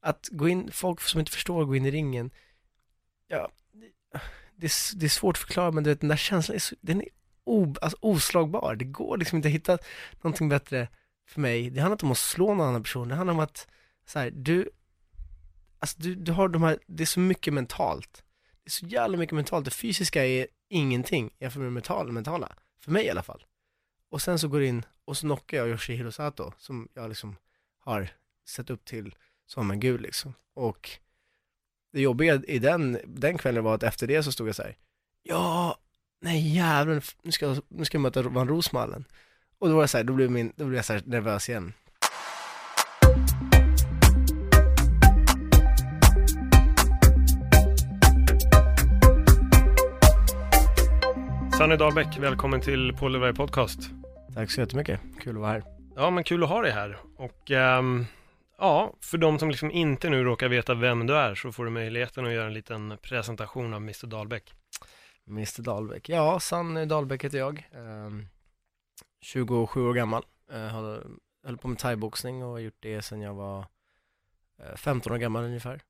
Att gå in, folk som inte förstår gå in i ringen, ja, det är, det är svårt att förklara men du vet, den där känslan är, så, den är o, alltså, oslagbar. Det går liksom inte att hitta någonting bättre för mig. Det handlar inte om att slå någon annan person, det handlar om att, så här, du, alltså du, du har de här, det är så mycket mentalt. Det är så jävla mycket mentalt. Det fysiska är ingenting jämfört med det mentala, mentala. För mig i alla fall. Och sen så går det in, och så knockar jag Yoshihiro Sato, som jag liksom har sett upp till som en gud liksom. Och det jobbiga i den, den kvällen var att efter det så stod jag så här, ja, nej jävlar, nu ska, jag- nu ska jag möta Van Rosmallen. Och då var det så här, då blev, min, då blev jag så här nervös igen. Sanny Dahlbäck, välkommen till Paul Podcast. Tack så jättemycket, kul att vara här. Ja, men kul att ha dig här. Och ehm, ja, för de som liksom inte nu råkar veta vem du är så får du möjligheten att göra en liten presentation av Mr Dahlbäck. Mr Dahlbäck, ja, Sanny Dahlbäck heter jag. Ehm, 27 år gammal. Uh, höll, på med thaiboxning och har gjort det sedan jag var eh, 15 år gammal ungefär.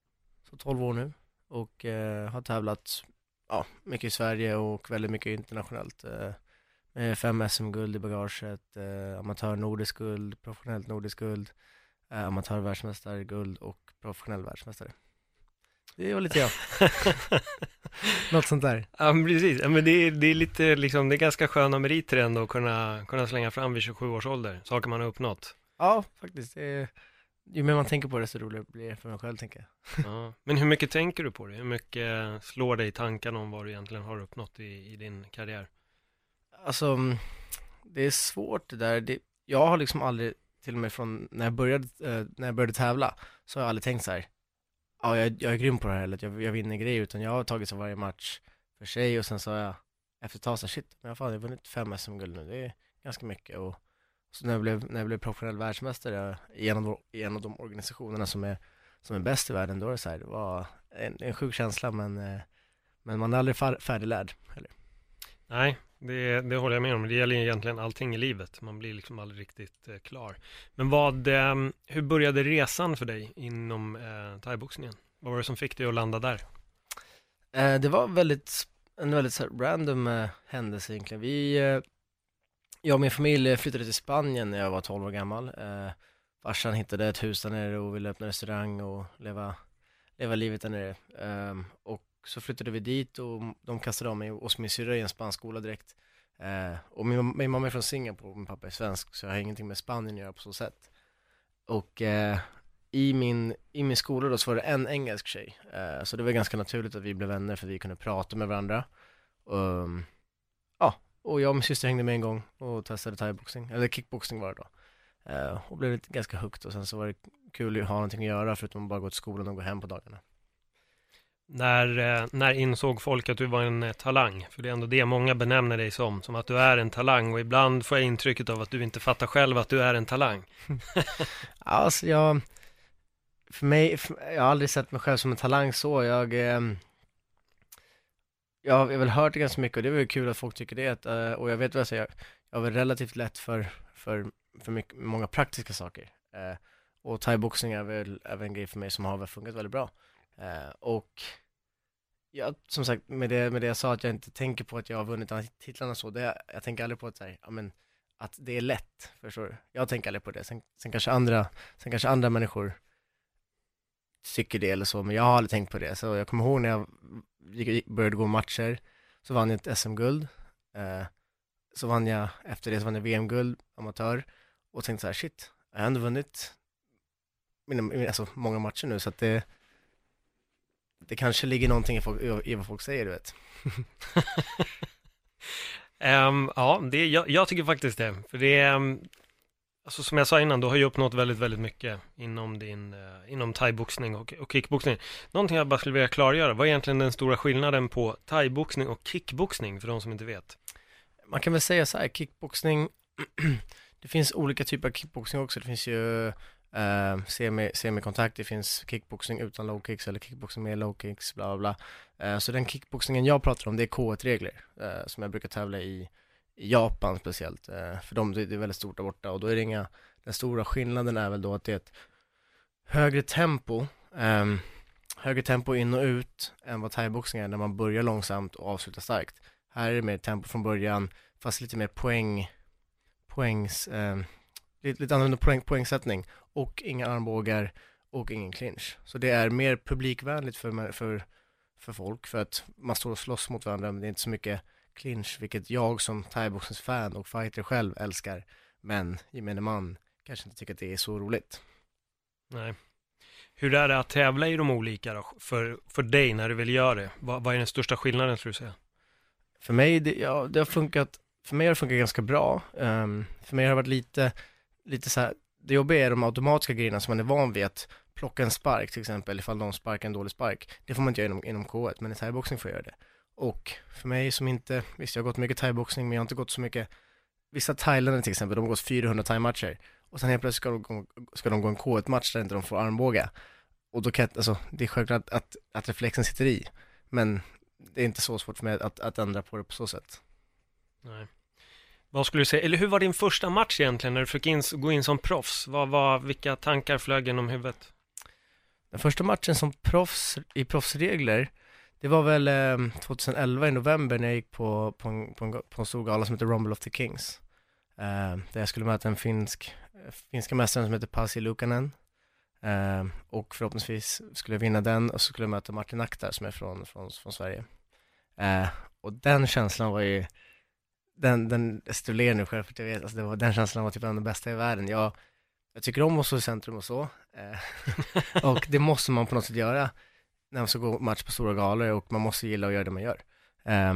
Så 12 år nu. Och eh, har tävlat ja, mycket i Sverige och väldigt mycket internationellt. eh, med fem SM-guld i bagaget, eh, uh, amatör nordisk guld, professionellt nordisk guld, uh, amatör världsmästarguld och professionell världsmästare. Det var lite jag. Något sånt där. Ja, men precis. Ja, men det, är, det är lite liksom, det är ganska sköna meriter ändå att kunna, kunna slänga fram vid 27 års ålder, saker man har uppnått. Ja, faktiskt. Det är, ju mer man tänker på det, så roligare blir det för mig själv, tänker jag. Ja. Men hur mycket tänker du på det? Hur mycket slår dig i tankarna om vad du egentligen har uppnått i, i din karriär? Alltså, mm, det är svårt det där. Det, jag har liksom aldrig, till och med från när jag började, eh, när jag började tävla, så har jag aldrig tänkt så här, ja, jag, jag är grym på det här, eller jag, jag vinner grejer, utan jag har tagit så varje match för sig och sen så har jag efter ett tag så här, shit, men fan, jag har vunnit fem SM-guld nu, det är ganska mycket och så när jag blev, när jag blev professionell världsmästare eh, i en av de, i en av de organisationerna som är, som är bäst i världen, då är det så här, det var en, en sjuk känsla, men, eh, men man är aldrig fär, färdiglärd heller. Nej, det, det håller jag med om. Det gäller egentligen allting i livet. Man blir liksom aldrig riktigt eh, klar. Men vad, eh, hur började resan för dig inom eh, thaiboxningen? Vad var det som fick dig att landa där? Eh, det var väldigt, en väldigt så här random eh, händelse egentligen. Vi, eh, jag och min familj flyttade till Spanien när jag var 12 år gammal. Eh, farsan hittade ett hus där nere och ville öppna restaurang och leva, leva livet där nere. Ehm, och så flyttade vi dit och de kastade av mig hos min syrra i en spansk skola direkt. Eh, och min, min mamma är från Singapore och min pappa är svensk, så jag har ingenting med Spanien att göra på så sätt. Och eh, i, min, i min skola då så var det en engelsk tjej, eh, så det var ganska naturligt att vi blev vänner för vi kunde prata med varandra. Um, ja, och jag och min syster hängde med en gång och testade thaiboxning, eller kickboxning var det då. Eh, och blev lite ganska högt och sen så var det kul att ha någonting att göra förutom att bara gå till skolan och gå hem på dagarna. När, eh, när insåg folk att du var en eh, talang? För det är ändå det många benämner dig som, som att du är en talang. Och ibland får jag intrycket av att du inte fattar själv att du är en talang. Alltså jag, för mig, för, jag har aldrig sett mig själv som en talang så. Jag, ehm, jag har väl hört det ganska mycket och det är väl kul att folk tycker det. Eh, och jag vet vad jag säger, jag har väl relativt lätt för, för, för mycket, många praktiska saker. Eh, och thaiboxning är väl även en grej för mig som har funkat väldigt bra. Eh, och jag, som sagt, med det, med det jag sa att jag inte tänker på att jag har vunnit titlarna så, det, jag tänker aldrig på att, så här, ja, men, att det är lätt, förstår du? Jag tänker aldrig på det. Sen, sen, kanske andra, sen kanske andra människor tycker det eller så, men jag har aldrig tänkt på det. Så jag kommer ihåg när jag gick- började gå matcher, så vann jag ett SM-guld. Eh, så vann jag, efter det så vann jag VM-guld, amatör. Och tänkte så här, shit, jag har ändå vunnit mina- alltså, många matcher nu, så att det, det kanske ligger någonting i, folk, i vad folk säger, du vet. Ehm, ja, det, jag, jag tycker faktiskt det. För det är, ehm, alltså som jag sa innan, du har ju uppnått väldigt, väldigt mycket inom din, eh, inom thaiboxning och, och kickboxning. Någonting jag bara skulle vilja klargöra, vad är egentligen den stora skillnaden på thaiboxning och kickboxning för de som inte vet? Man kan väl säga så här, kickboxning, det finns olika typer av kickboxning också. Det finns ju eh, semi, semikontakt, det finns kickboxning utan low kicks eller kickboxning med low kicks, bla bla bla. Uh, så den kickboxningen jag pratar om, det är K1-regler uh, eh, som jag brukar tävla i, i Japan speciellt. Eh, för de, det, är väldigt stort där borta och då är det inga, den stora skillnaden är väl då att det är ett högre tempo, um, högre tempo in och ut än vad thaiboxning är när man börjar långsamt och avslutar starkt. Här är det mer tempo från början, fast lite mer poäng, poängs, eh, lite, lite annorlunda poäng, poängsättning och inga armbågar och ingen clinch. Så det är mer publikvänligt för, för, för folk för att man står och slåss mot varandra men det är inte så mycket clinch, vilket jag som thaiboxningsfan och fighter själv älskar. Men gemene man kanske inte tycker att det är så roligt. Nej. Hur är det att tävla i de olika då, för, för dig när du vill göra det? Vad, vad är den största skillnaden skulle du säga? För mig, det, ja, det har funkat, för mig har det funkat ganska bra. Um, för mig har det varit lite, lite så här, det jobbiga är de automatiska grejerna som man är van vid att plocka en spark till exempel, ifall någon sparkar en dålig spark. Det får man inte göra inom, inom K1, men i thaiboxning får jag göra det. Och för mig som inte, visst jag har gått mycket thaiboxning, men jag har inte gått så mycket, vissa thailändare till exempel, de har gått 400 thaimatcher. Och sen helt plötsligt ska de, gå, ska de gå en K1-match där inte de får armbåga. Och då kan jag, alltså, det är självklart att, att, att reflexen sitter i. Men det är inte så svårt för mig att, att ändra på det på så sätt. Nej. Vad skulle du säga, eller hur var din första match egentligen när du fick in, gå in som proffs? Vad, var, vilka tankar flög genom huvudet? Den första matchen som proffs, i proffsregler, det var väl eh, 2011 i november när jag gick på, på, en, på, en, på en stor gala som heter Rumble of the Kings. Eh, där jag skulle möta en finsk, finska mästaren som heter Pasi Lukanen. Eh, och förhoppningsvis skulle jag vinna den och så skulle jag möta Martin Akhtar som är från, från, från Sverige. Eh, och den känslan var ju, den, den, jag stimulerar nu själv för att jag vet, alltså det var, den känslan var typ en av de bästa i världen. Jag, jag tycker om att stå i centrum och så. Eh, och det måste man på något sätt göra när man ska gå match på stora galor och man måste gilla att göra det man gör. Eh,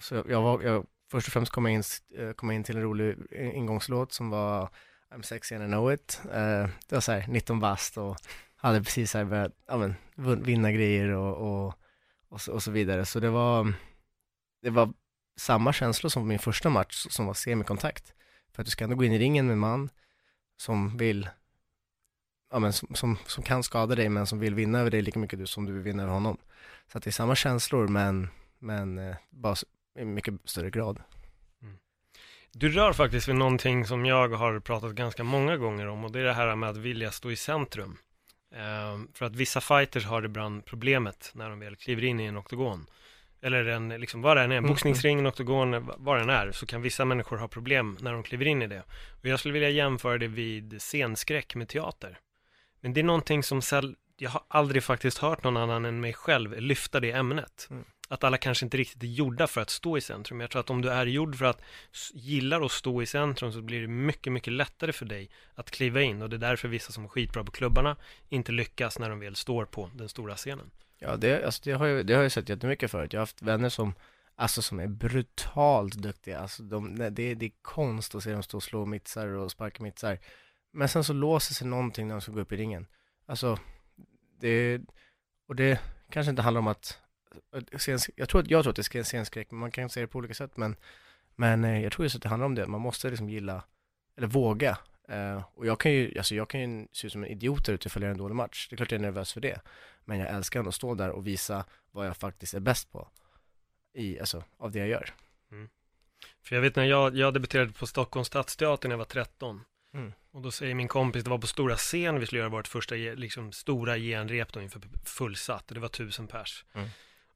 så jag var, jag, först och främst kom jag in, eh, kom in till en rolig ingångslåt som var I'm sexy and I know it. Eh, det var så här 19 bast och hade precis så här börjat, ja men, vinna grejer och, och, och, så, och så vidare. Så det var, det var samma känslor som min första match som var semikontakt. För att du ska ändå gå in i ringen med en man som vill, ja men som, som, som kan skada dig men som vill vinna över dig lika mycket du, som du vill vinna över honom. Så att det är samma känslor men, men eh, bara i mycket större grad. Mm. Du rör faktiskt vid någonting som jag har pratat ganska många gånger om och det är det här med att vilja stå i centrum. Eh, för att vissa fighters har ibland problemet när de väl kliver in i en oktogon eller en, liksom, vad det än är, en mm. boxningsring, en oktogon, vad den är, så kan vissa människor ha problem när de kliver in i det. Och jag skulle vilja jämföra det vid scenskräck med teater. Men det är någonting som jag har aldrig faktiskt hört någon annan än mig själv lyfta det ämnet. Mm. Att alla kanske inte riktigt är gjorda för att stå i centrum. Jag tror att om du är gjord för att gillar att stå i centrum så blir det mycket, mycket lättare för dig att kliva in. Och det är därför vissa som är skitbra på klubbarna inte lyckas när de väl står på den stora scenen. Ja, det, alltså, det, har jag, det har jag sett jättemycket förut. Jag har haft vänner som, alltså som är brutalt duktiga. Alltså de, det, det är konst att se dem stå och slå mittsar och sparka mittsar. Men sen så låser sig någonting när de ska gå upp i ringen. Alltså, det, och det kanske inte handlar om att, jag tror att, jag tror att det är scenskräck, men man kan se det på olika sätt, men, men eh, jag tror just att det handlar om det, man måste liksom gilla, eller våga. Uh, och jag kan ju, alltså jag kan ju se ut som en idiot där ute ifall jag gör en dålig match. Det är klart jag är nervös för det. Men jag älskar ändå att stå där och visa vad jag faktiskt är bäst på. I, alltså, av det jag gör. Mm. För jag vet när jag, jag debuterade på Stockholms stadsteater när jag var 13. Mm. Och då säger min kompis, det var på stora scen vi skulle göra vårt första liksom, stora genrep då inför fullsatt. Och det var tusen pers. Mm.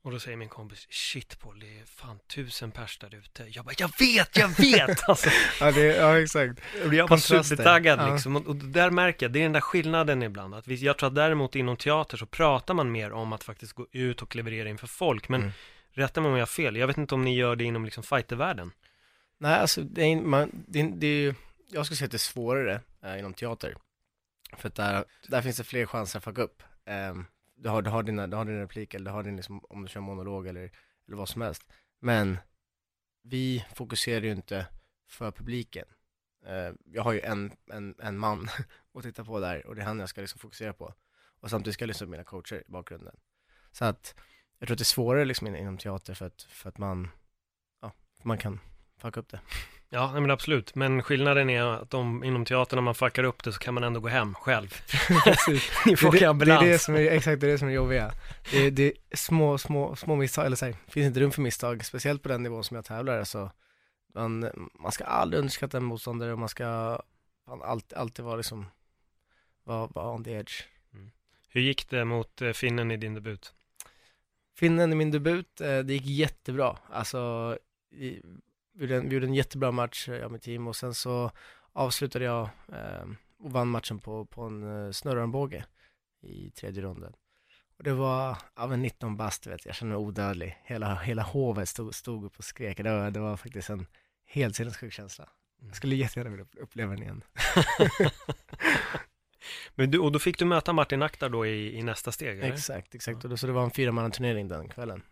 Och då säger min kompis, shit Paul, det är fan tusen pers där ute. Jag bara, jag vet, jag vet! Alltså. ja, det, ja, exakt. Jag var supertaggad ja. liksom. Och, och där märker jag, det är den där skillnaden ibland. Att vi, jag tror att däremot inom teater så pratar man mer om att faktiskt gå ut och leverera inför folk. Men mm. rätta mig om jag har fel, jag vet inte om ni gör det inom liksom fightervärlden. Nej, alltså det är, man, det, det är jag skulle säga att det är svårare äh, inom teater. För att där, där finns det fler chanser att fucka upp. Ähm, du har, du har, dina, du har din replik eller du har din, liksom, om du kör monolog eller, eller vad som helst. Men vi fokuserar ju inte för publiken. Eh, jag har ju en, en, en man att titta på där och det är han jag ska liksom fokusera på. Och samtidigt ska jag lyssna på mina coacher i bakgrunden. Så att jag tror att det är svårare liksom inom teater för att, för att man, ja, man kan fucka upp det. Ja, men absolut. Men skillnaden är att om, inom teatern när man fuckar upp det så kan man ändå gå hem själv. Precis. Ni Det, får det, det ambulans. är det som är, exakt det är det som är jobbiga. Det, är- det är små, små, små misstag, eller så här, finns inte rum för misstag, speciellt på den nivån som jag tävlar. Så man, man ska aldrig underskatta en motståndare och man ska fan, alltid, alltid vara liksom, vara, vara on the edge. Hur gick det mot eh, finnen i din debut? Finnen i min debut, eh, det gick jättebra. Alltså, vi gjorde en, vi gjorde en jättebra match, eh, jag och mitt team, och sen så avslutade jag eh, och vann matchen på, på en eh, snurrarmbåge i tredje ronden. Och det var, ja men 19 bast vet jag, jag kände mig odödlig. Hela, hela hovet stod, stod upp och skrek. Det var, det var faktiskt en helt sinnessjuk känsla. Jag skulle jättegärna vilja uppleva den igen. Men du, och då fick du möta Martin Aktar då i, i nästa steg, eller? Exakt, exakt. Och då, så det var en fyramannaturnering den kvällen.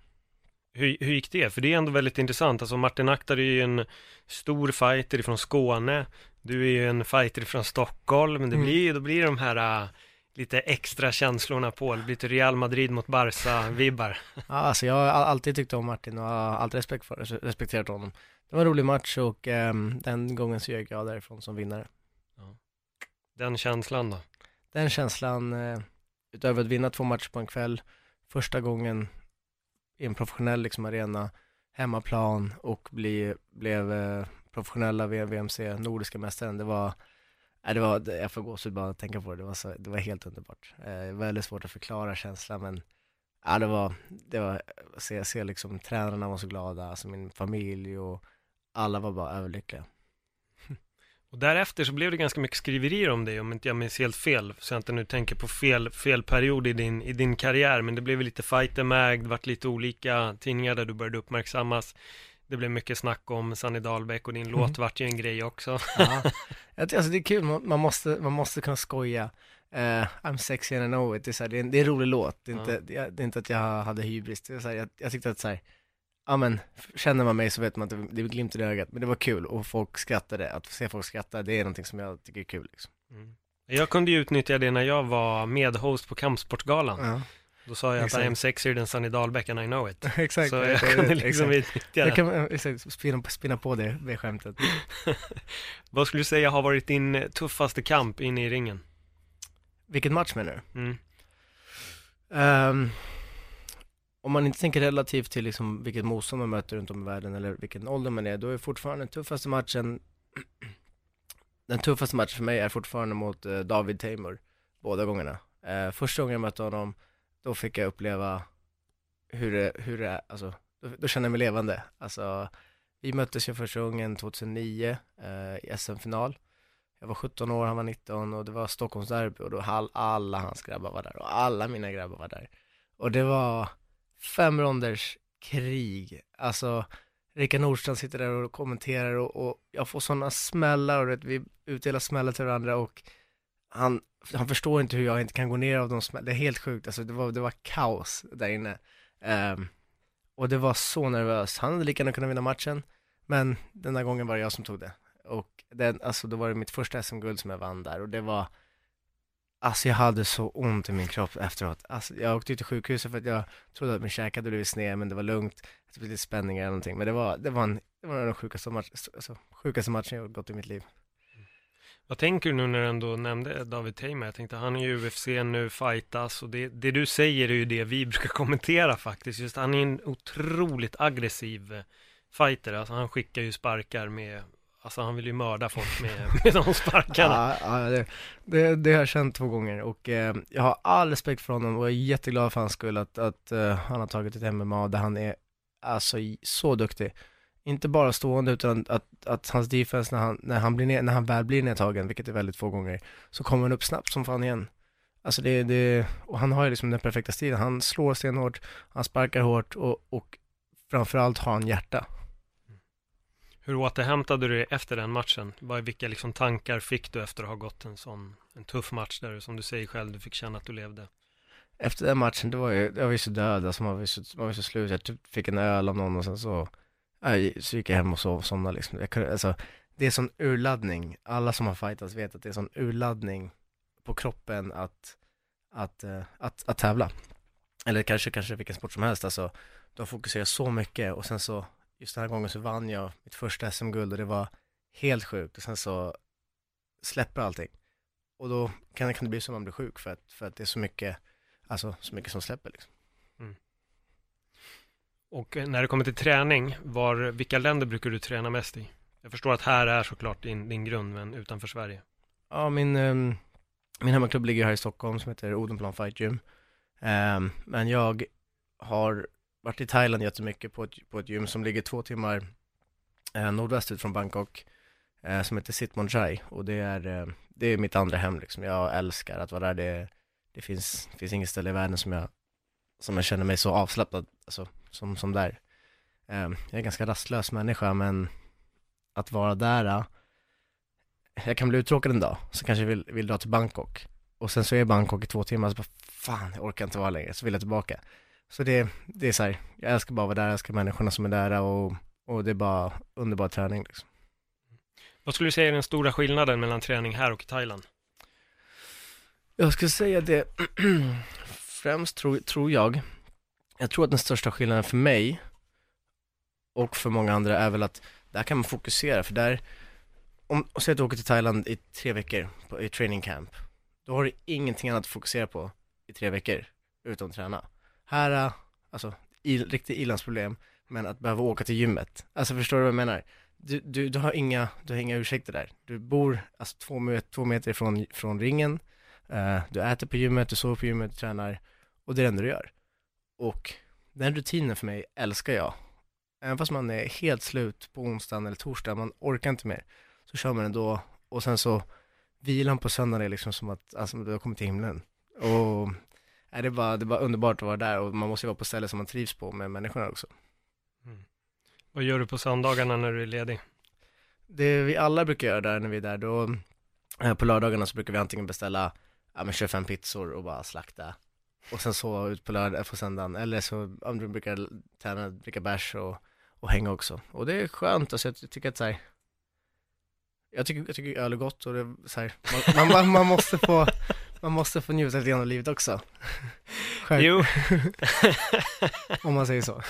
Hur, hur gick det? För det är ändå väldigt intressant. Alltså Martin Aktar är ju en stor fighter ifrån Skåne. Du är ju en fighter från Stockholm. Men det Mm. blir då blir det de här äh, lite extra känslorna på. Det blir lite Real Madrid mot Barca-vibbar. Ja, alltså jag har all- alltid tyckt om Martin och har alltid respekt för, respekterat honom. Det var en rolig match och ehm, den gången så gick jag därifrån som vinnare. Den känslan då? Den känslan, eh, utöver att vinna två matcher på en kväll, första gången i en professionell liksom, arena, hemmaplan och bli, blev eh, professionella VMC, nordiska mästaren, det var, äh, det var, jag får gåshud bara att tänka på det, det var, så, det var helt underbart. Eh, väldigt svårt att förklara känslan men Ja, det var, det var, se, se liksom tränarna var så glada, alltså min familj och alla var bara överlyckliga. Och därefter så blev det ganska mycket skriverier om dig, om inte jag minns helt fel, så jag inte nu tänker på fel, fel period i din, i din karriär, men det blev lite fighter mag, det vart lite olika tidningar där du började uppmärksammas. Det blev mycket snack om Sanny Dahlbäck och din Mm. låt vart ju en grej också. Ja. Alltså det är kul, man, måste, man måste kunna skoja. Eh, I'm sexy and I know it, det är, så här, det är, en, det är en rolig låt, det är, Ja. inte, det är, det är inte att jag hade hybris, det är så här, jag, jag tyckte att så här, ja men, känner man mig så vet man att det, är glimt i ögat, men det var kul och folk skrattade, att se folk skratta, det är någonting som jag tycker är kul liksom. Mm. Jag kunde ju utnyttja det när jag var medhost på Kampsportgalan. Ja, Då sa jag att Exakt. I am sexier than Sunny Dahlbäck and I know it. exakt. Så jag kunde liksom exakt. utnyttja Jag det. kan eh, exakt, spinna, spinna på det, det skämtet. Vad skulle du säga har varit din tuffaste kamp inne i ringen? Vilken match menar du? Mm. Ehm, om man inte tänker relativt till liksom vilket motstånd man möter runt om i världen eller vilken ålder man är, då är fortfarande den tuffaste matchen Den tuffaste matchen för mig är fortfarande mot eh, David Tamer, båda gångerna. Eh, första gången jag mötte honom, då fick jag uppleva hur det, hur det är, alltså, då, då kände jag mig levande. Alltså, vi möttes ju första gången 2009 eh, i SM-final. Jag var 17 år, han var 19 och det var Stockholmsderby och då all, alla hans grabbar var där och alla mina grabbar var där. Och det var fem ronders krig. Alltså, Rickard Nordstrand sitter där och kommenterar och, och jag får sådana smällar och vet, vi utdelar smällar till varandra och han, han förstår inte hur jag inte kan gå ner av de smällarna. Det är helt sjukt, alltså det var, det var kaos där inne. Um, och det var så nervöst. Han hade lika gärna kunnat vinna matchen, men den här gången var det jag som tog det. Och den, alltså då var det mitt första SM-guld som jag vann där och det var Alltså jag hade så ont i min kropp efteråt. Alltså jag åkte ut till sjukhuset för att jag trodde att min käke hade blivit sned, men det var lugnt. Typ lite spänningar eller någonting. Men det var, det var, en, det var den sjukaste, match, alltså, sjukaste matchen jag gått i mitt liv. Vad tänker du nu när du ändå nämnde David Tamer? Jag tänkte han är ju i UFC nu, fightas och det, det du säger är ju det vi brukar kommentera faktiskt. Just han är en otroligt aggressiv eh, fighter. Alltså han skickar ju sparkar med, alltså han vill ju mörda folk med, med de sparkarna. Ja, ja det, det, det har jag känt två gånger och eh, jag har all respekt för honom och jag är jätteglad för hans skull att, att eh, han har tagit ett MMA där han är alltså så duktig. Inte bara stående utan att, att hans defense när han, när, han blir ner, när han väl blir nedtagen, vilket är väldigt få gånger, så kommer han upp snabbt som fan igen. Alltså det, det, och han har ju liksom den perfekta stilen. Han slår stenhårt, han sparkar hårt och, och framförallt har han hjärta. Hur återhämtade du dig efter den matchen? Vad, vilka liksom tankar fick du efter att ha gått en sån en tuff match där du, som du säger själv, du fick känna att du levde? Efter den matchen, det var ju, jag var ju så död, alltså man var ju så, man var så slut. Jag typ fick en öl av någon och sen så, aj, så gick jag hem och sov, somnade liksom. Jag kunde, alltså, det är sån urladdning. Alla som har fightats vet att det är sån urladdning på kroppen att, att, att, att, att tävla. Eller kanske, kanske vilken sport som helst, alltså. Du har fokuserat så mycket och sen så, just den här gången så vann jag mitt första SM-guld och det var helt sjukt och sen så släpper allting. Och då kan, kan det bli så att man blir sjuk för att, för att det är så mycket, alltså så mycket som släpper liksom. Och när det kommer till träning, var, vilka länder brukar du träna mest i? Jag förstår att här är såklart din, din grund, men utanför Sverige. Ja, min, um, min hemmaklubb ligger här i Stockholm som heter Odenplan Fight Gym. Um, men jag har varit i Thailand jättemycket på ett, på ett gym som ligger två timmar eh, nordvästut från Bangkok. Eh, som heter Sitmonjai och det är, eh, det är mitt andra hem liksom. Jag älskar att vara där. Det, det finns, finns inget ställe i världen som jag, som jag känner mig så avslappnad, alltså, som, som där. Eh, jag är en ganska rastlös människa men att vara där, eh, jag kan bli uttråkad en dag, så kanske jag vill, vill dra till Bangkok. Och sen så är jag i Bangkok i två timmar, så bara fan, jag orkar inte vara längre, så vill jag tillbaka. Så det, det är så här, jag älskar bara att vara där, jag älskar människorna som är där och, och det är bara underbar träning liksom. Vad skulle du säga är den stora skillnaden mellan träning här och i Thailand? Jag skulle säga det, främst tror, tror jag, jag tror att den största skillnaden för mig och för många andra är väl att där kan man fokusera, för där, om, säg att du åker till Thailand i tre veckor på, i training camp, då har du ingenting annat att fokusera på i tre veckor, utom träna. Här, äh, alltså, il, riktigt ilandsproblem, men att behöva åka till gymmet, alltså förstår du vad jag menar? Du, du, du har inga, du har inga ursäkter där. Du bor alltså två, två meter ifrån, från ringen, eh, du äter på gymmet, du sover på gymmet, du tränar, och det är det enda du gör. Och den rutinen för mig älskar jag. Även fast man är helt slut på onsdagen eller torsdagen, man orkar inte mer, så kör man ändå, och sen så vilan på söndagen är liksom som att, alltså du har kommit till himlen. Och är det, är bara, det är bara underbart att vara där och man måste ju vara på ställen som man trivs på med människorna också. Vad gör du på söndagarna när du är ledig? Det vi alla brukar göra där när vi är där, då, eh, på lördagarna så brukar vi antingen beställa, ja men 25 pizzor och bara slakta. Och sen sova ut på lördag, på söndagen, eller så, ja, vi brukar träna, dricka bärs och, och hänga också. Och det är skönt, alltså jag tycker att så här, jag tycker, jag tycker öl är gott och det så här, man, man, man måste få, man måste få njuta lite grann av livet också. Själv, Jo, om man säger så.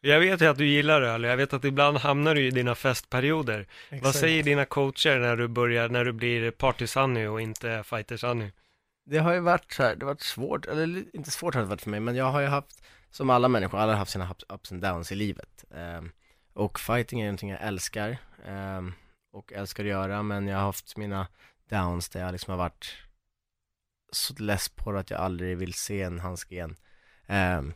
jag vet ju att du gillar öl och jag vet att ibland hamnar du i dina festperioder. Vad Exakt. säger dina coacher när du börjar, när du blir party-Sunny och inte fighter-Sunny? Det har ju varit så här, det har varit svårt, eller inte svårt har det varit för mig, men jag har ju haft, som alla människor, alla har haft sina ups- ups and downs i livet. Ehm, och fighting är någonting jag älskar, ehm, och älskar att göra, men jag har haft mina downs där jag liksom har varit så less på det att jag aldrig vill se en handske igen. Ehm,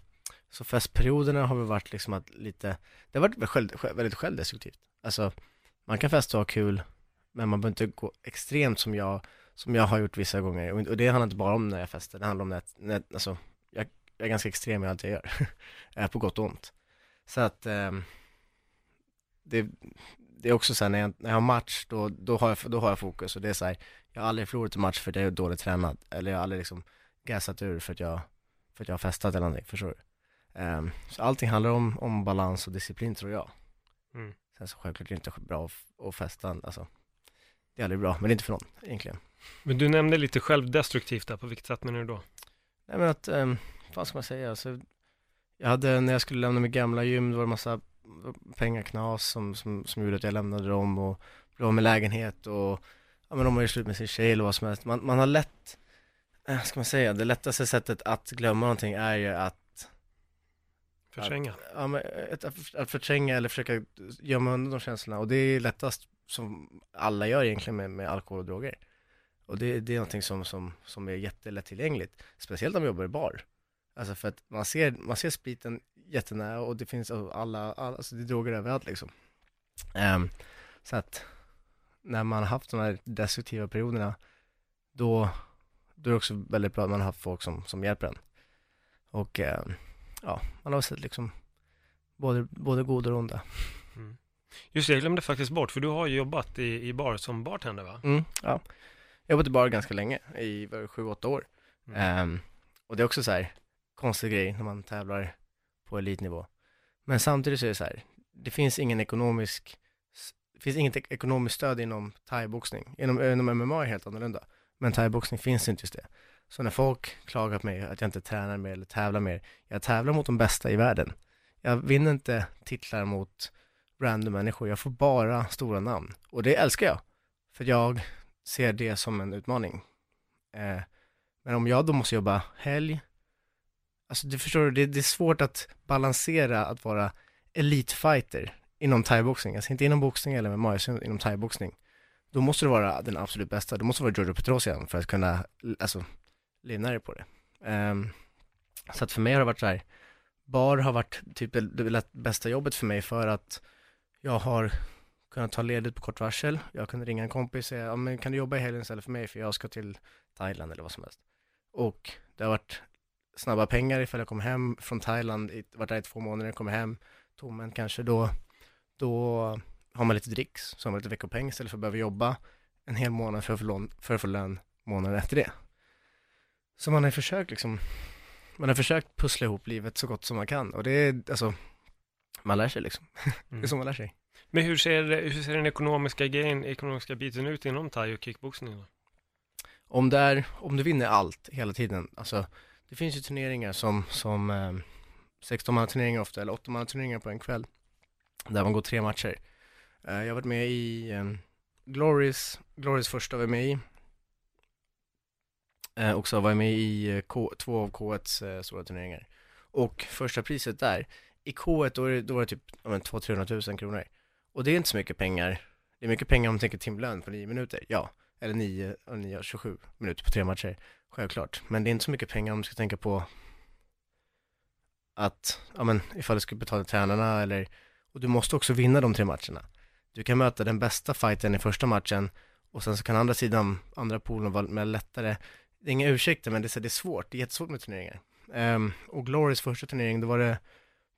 så festperioderna har väl varit liksom att lite, det har varit själv, väldigt självdestruktivt. Alltså, man kan festa och ha kul, men man behöver inte gå extremt som jag som jag har gjort vissa gånger. Och det handlar inte bara om när jag festar, det handlar om när, när alltså, jag, jag är ganska extrem i allt jag gör. På gott och ont. Så att, ehm, det, det är också så här, när jag, när jag har match, då, då, har jag, då har jag fokus. Och det är så här, jag har aldrig förlorat en match för att jag är dåligt tränad. Eller jag har aldrig liksom gassat ur för att jag, för att jag har festat eller någonting, förstår du? Ehm, så allting handlar om, om balans och disciplin tror jag. Mm. Sen så självklart är det inte bra att, festa, alltså. Det är aldrig bra, men det är inte för någon egentligen. Men du nämnde lite självdestruktivt där, på vilket sätt menar du då? Nej men att, um, vad ska man säga, alltså, jag hade, när jag skulle lämna mitt gamla gym, då var det massa pengaknas som, som, som gjorde att jag lämnade dem och blev av med lägenhet och, ja men de var ju slut med sin tjej eller vad som helst. Man, man har lätt, eh, ska man säga, det lättaste sättet att glömma någonting är ju att, Förtränga? ja men, att, att förtränga eller försöka gömma undan de känslorna och det är lättast som alla gör egentligen med, med alkohol och droger. Och det, det är någonting som, som, som är jättelättillgängligt, speciellt om man jobbar i bar. Alltså för att man ser, man ser spriten jättenära och det finns alla, alla alltså det är droger överallt liksom. Ehm, så att när man har haft de här destruktiva perioderna, då, då är det också väldigt bra att man har haft folk som, som hjälper en. Och ehm, ja, man har sett liksom både, både goda och onda. Mm. Just det, jag glömde faktiskt bort, för du har ju jobbat i, i bar som bartender va? Mm, ja. Jag har jobbat i bar ganska länge, i vad är det, sju, åtta år. Mm. Ehm, och det är också så här, konstig grej när man tävlar på elitnivå. Men samtidigt så är det så här, det finns ingen ekonomisk det finns inget ekonomiskt stöd inom thaiboxning. Inom, inom MMA är det helt annorlunda. Men thaiboxning finns inte just det. Så när folk klagar på mig att jag inte tränar mer eller tävlar mer, jag tävlar mot de bästa i världen. Jag vinner inte titlar mot random människor, jag får bara stora namn. Och det älskar jag, för jag ser det som en utmaning. Eh, men om jag då måste jobba helg, alltså du förstår, det, det är svårt att balansera att vara elitfighter inom thaiboxning, alltså inte inom boxning eller med utan inom thaiboxning. Då måste du vara den absolut bästa, du måste vara Giorgio Petrosian för att kunna, alltså, livna dig på det. Um, så att för mig har det varit så här, bar har varit typ det bästa jobbet för mig för att jag har kunnat ta ledigt på kort varsel. Jag kunde ringa en kompis och säga, ja men kan du jobba i helgen istället för mig för jag ska till Thailand eller vad som helst. Och det har varit snabba pengar ifall jag kommer hem från Thailand, varit där i två månader, kommer hem tomhänt kanske, då, då har man lite dricks, så har man lite veckopeng istället för att behöva jobba en hel månad för att få, lån, för att få lön månaden efter det. Så man har försökt liksom, man har försökt pussla ihop livet så gott som man kan och det är, alltså, man lär sig liksom. Mm. det är mm. så man lär sig. Men hur ser, hur ser den ekonomiska grejen, ekonomiska biten ut inom thai och kickboxning då? Om det är, om du vinner allt hela tiden, alltså det finns ju turneringar som, som eh, 16 turneringar ofta, eller 8 turneringar på en kväll, där man går tre matcher. Eh, jag har varit med i Glorys, Glorys första var jag med i, eh, och så var jag med i eh, K, två av K1s eh, stora turneringar. Och första priset där, i K1 då, det, då var det typ 200-300 000 kronor. Och det är inte så mycket pengar. Det är mycket pengar om man tänker timlön på 9 minuter, ja. Eller 9, 9 27 minuter på tre matcher, självklart. Men det är inte så mycket pengar om du ska tänka på att, ja men ifall du skulle betala tränarna eller, och du måste också vinna de tre matcherna. Du kan möta den bästa fighten i första matchen och sen så kan andra sidan, andra polen vara mer lättare. Det är inga ursäkter men det är, det är svårt, det är jättesvårt med turneringar. Um, och Glorys första turnering, då var det,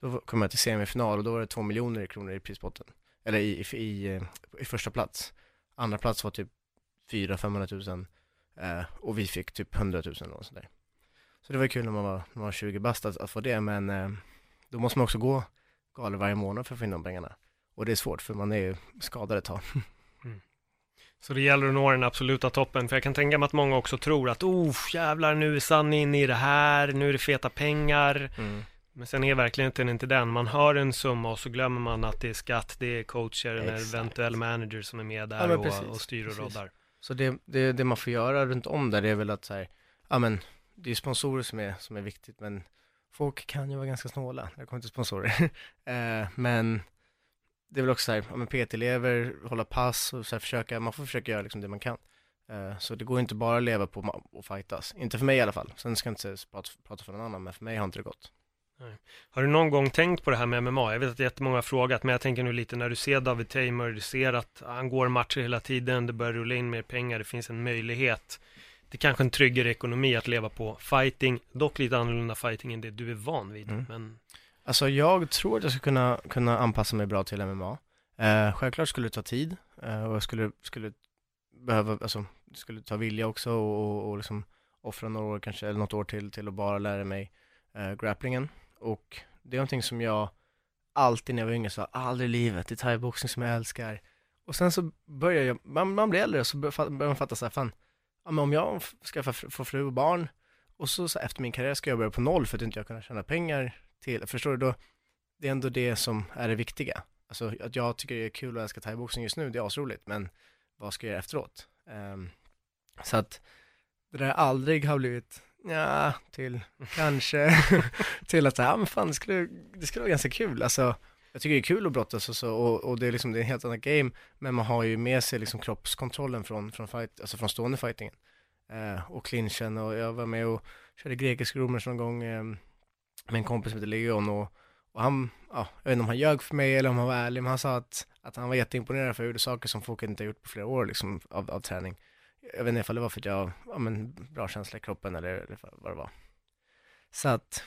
då kom jag till semifinal och då var det två miljoner kronor i prispotten eller i, i, i, i första plats. Andra plats var typ 400-500 000 uh, och vi fick typ 100 000 eller något sånt där. Så det var kul när man var, när man var 20 bast att, att få det, men uh, då måste man också gå galet varje månad för att få in de pengarna. Och det är svårt för man är ju skadad ett tag. Mm. Så det gäller att nå den absoluta toppen, för jag kan tänka mig att många också tror att oh jävlar nu är Sanni inne i det här, nu är det feta pengar. Mm. Men sen är verkligheten inte den. Man hör en summa och så glömmer man att det är skatt, det är coacher, en eventuell manager som är med där ja, och, och, styr och precis. roddar. Så det, det, det, man får göra runt om där det är väl att så här, ja men det är sponsorer som är, som är viktigt men folk kan ju vara ganska snåla när det kommer till sponsorer. eh, men det är väl också så här, ja men PT-elever, hålla pass och så här försöka, man får försöka göra liksom det man kan. Eh, så det går inte bara att leva på och fightas, inte för mig i alla fall. Sen ska jag inte prata, prata för någon annan, men för mig har inte det gått. Har du någon gång tänkt på det här med MMA? Jag vet att jättemånga har frågat, men jag tänker nu lite när du ser David Tamer, du ser att han går matcher hela tiden, det börjar rulla in mer pengar, det finns en möjlighet. Det är kanske en tryggare ekonomi att leva på fighting, dock lite annorlunda fighting än det du är van vid. Mm. Men... Alltså jag tror att jag skulle kunna, kunna anpassa mig bra till MMA. Eh, självklart skulle det ta tid eh, och jag skulle, skulle behöva, alltså skulle ta vilja också och, och, och liksom offra några år kanske, eller något år till, till att bara lära mig eh, grapplingen. Och det är någonting som jag alltid när jag var yngre sa, aldrig i livet, det är thaiboxning som jag älskar. Och sen så börjar jag, man, man blir äldre och så börjar man fatta så här, fan, ja, men om jag ska få fru och barn och så, så, efter min karriär ska jag börja på noll för att inte jag kunna tjäna pengar till, förstår du då? Det är ändå det som är det viktiga. Alltså att jag tycker det är kul och älskar thaiboxning just nu, det är asroligt, men vad ska jag göra efteråt? Um, så att det där aldrig har blivit ja, till kanske, till att säga, ja men fan det skulle, det skulle vara ganska kul, alltså jag tycker det är kul att brottas och så, och, och det är liksom, det är en helt annat game, men man har ju med sig liksom kroppskontrollen från, från fight, alltså från stående fightingen. Eh, och clinchen och jag var med och körde grekisk romers någon gång eh, med en kompis som heter Leon och, och han, ja, jag vet inte om han ljög för mig eller om han var ärlig, men han sa att, att han var jätteimponerad för jag gjorde saker som folk inte har gjort på flera år liksom av, av träning jag vet inte ifall det var för att jag, ja men bra känsla i kroppen eller, eller vad det var. Så att,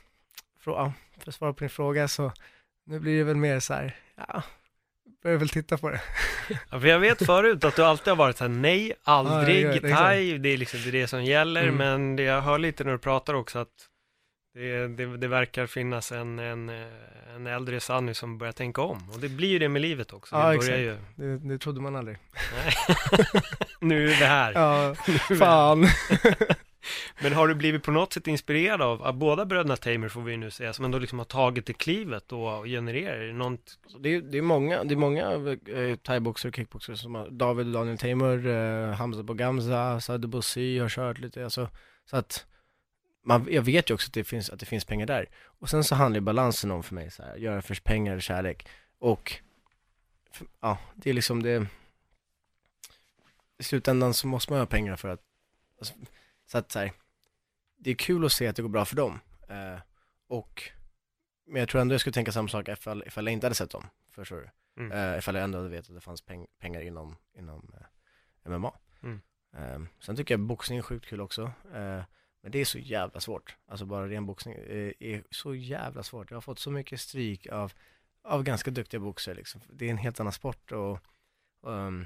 för, ja, för att svara på din fråga så, nu blir det väl mer så här, ja, börjar väl titta på det. Ja, för jag vet förut att du alltid har varit så här, nej, aldrig, ja, thai, det är liksom det, är det som gäller, mm. men det jag hör lite när du pratar också att Det, det, det verkar finnas en, en, en äldre Sanny som börjar tänka om. Och det blir ju det med livet också. Ja, det exakt. Ju... Det, det trodde man aldrig. Nu är det här. Ja, fan. Men har du blivit på något sätt inspirerad av, av båda bröderna Tamer får vi ju nu säga, som ändå liksom har tagit det klivet och, genererar? Det något... Det är, det är många, det är många eh, thaiboxare och kickboxare som har, David och Daniel Tamer, eh, Hamza Bogamza, Sadu Bosi har kört lite, alltså, så att man, jag vet ju också att det, finns, att det finns pengar där. Och sen så handlar ju balansen om för mig, så här, göra för pengar och kärlek. Och, för, ja, det är liksom det, i slutändan så måste man ha pengar för att, alltså, så att så här, det är kul att se att det går bra för dem. Eh, och, men jag tror ändå jag skulle tänka samma sak ifall, ifall jag inte hade sett dem, förstår du? Mm. Uh, ifall jag ändå hade vetat att det fanns peng pengar inom, inom eh, MMA. Mm. Eh, sen tycker jag boxning är sjukt kul också. Eh, men det är så jävla svårt. Alltså bara ren boxning eh, är så jävla svårt. Jag har fått så mycket stryk av, av ganska duktiga boxare liksom. Det är en helt annan sport och, ehm,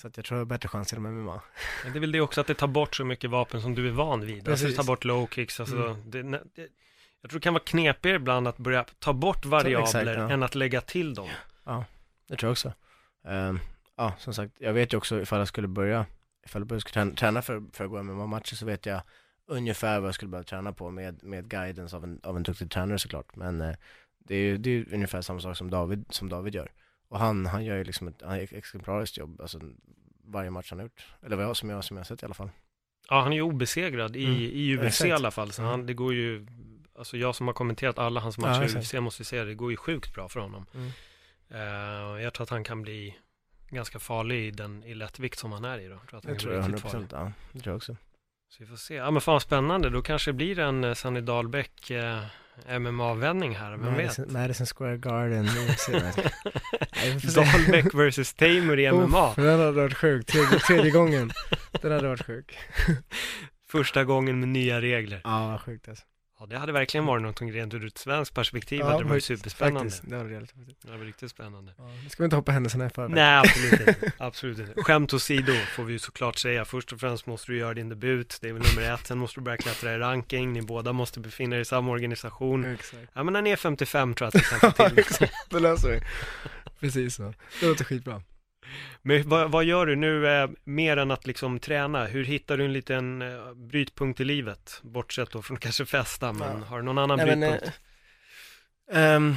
så att jag tror jag har bättre chans inom MMA. Men det är väl det också att det tar bort så mycket vapen som du är van vid. Alltså det Precis. tar bort low kicks, alltså Mm. det, det, jag tror det kan vara knepigare ibland att börja ta bort variabler exakt, ja. än att lägga till dem. Det tror jag också. Ehm, ja, som sagt, jag vet ju också ifall jag skulle börja, ifall jag skulle träna, för, för att gå MMA-matcher så vet jag ungefär vad jag skulle behöva träna på med, med guidance av en, av en duktig tränare såklart. Men eh, det är ju det är ungefär samma sak som David, som David gör. Och han, han gör ju liksom ett, han gör ett exemplariskt jobb, alltså varje match han har gjort. Eller vad jag, som jag, som jag har sett i alla fall. Ja, han är ju obesegrad i, Mm. i UFC Exakt. i alla fall, så Mm. han, det går ju, alltså jag som har kommenterat alla hans Ja, matcher i exakt. UFC måste säga det går ju sjukt bra för honom. Mm. Eh, jag tror att han kan bli ganska farlig i den i lättvikt som han är i då. Jag tror att han Det kan tror jag riktigt 100%, ja, det tror jag också. Så vi får se. Ja men fan spännande, då kanske det blir en eh, Sanny Dahlbäck eh, MMA-vändning här, vem vet? Madison, Madison Square Garden. Dahlbäck versus Tamer i MMA. Uff, den hade varit sjuk, tredje, tredje gången. Den hade varit sjuk. Första gången med nya regler. Ja, sjukt alltså. Ja, det hade verkligen varit någonting rent ur ett svenskt perspektiv. Ja, hade det varit superspännande. Faktiskt, det var det faktiskt. Det hade varit riktigt spännande. Ja, nu ska vi inte hoppa händelserna i förväg. Nej, absolut inte. Absolut inte. Skämt åsido får vi ju såklart säga. Först och främst måste du göra din debut. Det är väl nummer ett. Sen måste du börja klättra i ranking. Ni båda måste befinna er i samma organisation. Exakt. Ja, men när ni är 55 tror jag att vi kan få Ja, till. exakt. Det löser vi. Precis så. Det låter skitbra. Men vad, vad gör du nu eh, mer än att liksom träna? Hur hittar du en liten eh, brytpunkt i livet? Bortsett då från kanske festa, men Ja. har du någon annan Nej, men, brytpunkt? eh, ehm,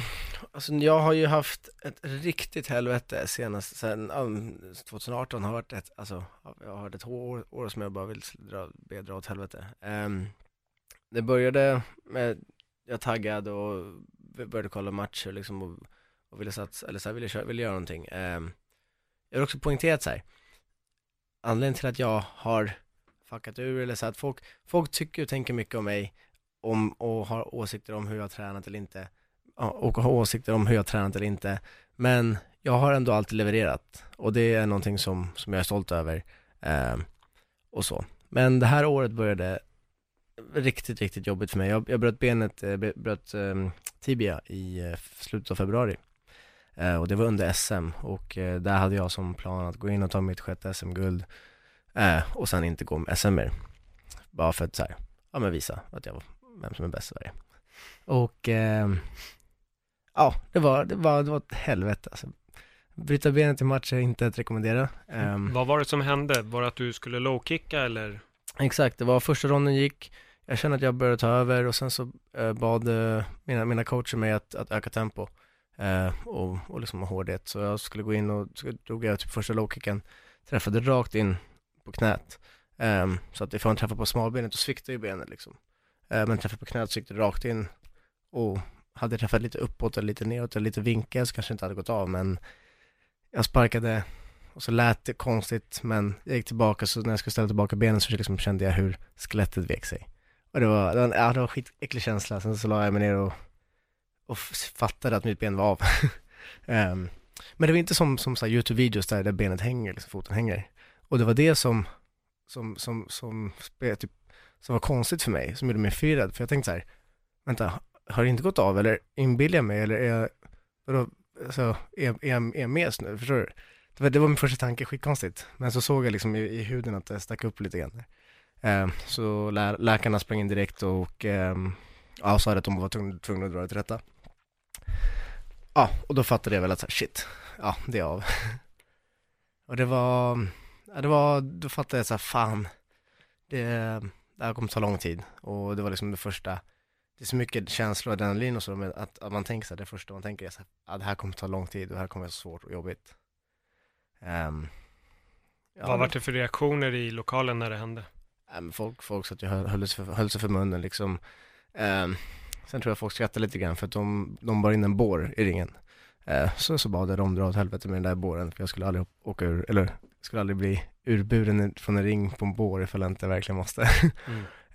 alltså jag har ju haft ett riktigt helvete senast, sen um, 2018 har varit ett, alltså jag har varit ett år, år som jag bara vill dra, be dra åt helvete. Ehm, det började med, jag taggade och började kolla matcher liksom och, och ville satsa, eller så här, ville, ville göra någonting. Ehm, jag har också poängterat så här, anledningen till att jag har fuckat ur eller så att folk, folk tycker och tänker mycket om mig om, och har åsikter om hur jag har tränat eller inte och har åsikter om hur jag har tränat eller inte. Men jag har ändå alltid levererat och det är någonting som, som jag är stolt över eh, och så. Men det här året började riktigt, riktigt jobbigt för mig. Jag, jag bröt benet, eh, bröt eh, tibia i eh, slutet av februari och det var under SM och eh, där hade jag som plan att gå in och ta mitt sjätte SM-guld eh, och sen inte gå med SM mer. Bara för att så här, ja men visa att jag var vem som är bäst i Sverige. Och eh, ja, det var, det var, det var ett helvete alltså. Bryta benet i match är inte att rekommendera. Ehm, Vad var det som hände? Var det att du skulle low-kicka eller? Exakt, det var första ronden gick, jag kände att jag började ta över och sen så eh, bad eh, mina, mina coacher mig att, att öka tempo eh, Eh, och, och liksom ha hårdhet. Så jag skulle gå in och så drog jag typ första lowkicken, träffade rakt in på knät. Ehm, så att ifall man träffade på smalbenet, då sviktar ju benet liksom. Eh, men träffade på knät så gick det rakt in och hade jag träffat lite uppåt eller lite neråt eller lite vinkel så kanske det inte hade gått av men jag sparkade och så lät det konstigt men jag gick tillbaka så när jag skulle ställa tillbaka benen så liksom kände jag hur skelettet vek sig. Och det var, det var, ja, det var en skitäcklig känsla. Sen så la jag mig ner och, och fattade att mitt ben var av. um, men det var inte som, som så här YouTube-videos där, där benet hänger, liksom foten hänger. Och det var det som, som, som, som, som, typ, som var konstigt för mig, som gjorde mig förvirrad. För jag tänkte så här, vänta, har det inte gått av eller inbillar jag mig eller är jag, vadå, alltså, är, är, jag- är jag med nu? Förstår du? Det var, det var min första tanke, skitkonstigt. Men så såg jag liksom i, i huden att det stack upp lite grann. Eh, så lä, läkarna sprang in direkt och eh, Ja, sa att de var tvungna, tvungna att dra det till rätta. Ja, och då fattade jag väl att så här, shit, ja, det är av. och det var, ja, det var, då fattade jag så här, fan, det, det här kommer ta lång tid. Och det var liksom det första, det är så mycket känslor och adrenalin och så, med att, att man tänker så här, det första man tänker är så här, ja, det här kommer ta lång tid och det här kommer vara svårt och jobbigt. Um, ja, Vad var det för reaktioner i lokalen när det hände? Um, folk, folk satt och höll, höll, sig för, höll sig för munnen liksom. Um, sen tror jag folk skrattade lite grann för att de, de bar in en bår i ringen. Uh, så, så bad jag dem dra åt helvete med den där båren för jag skulle aldrig åka ur, eller skulle aldrig bli urburen från en ring på en bår ifall jag inte verkligen måste.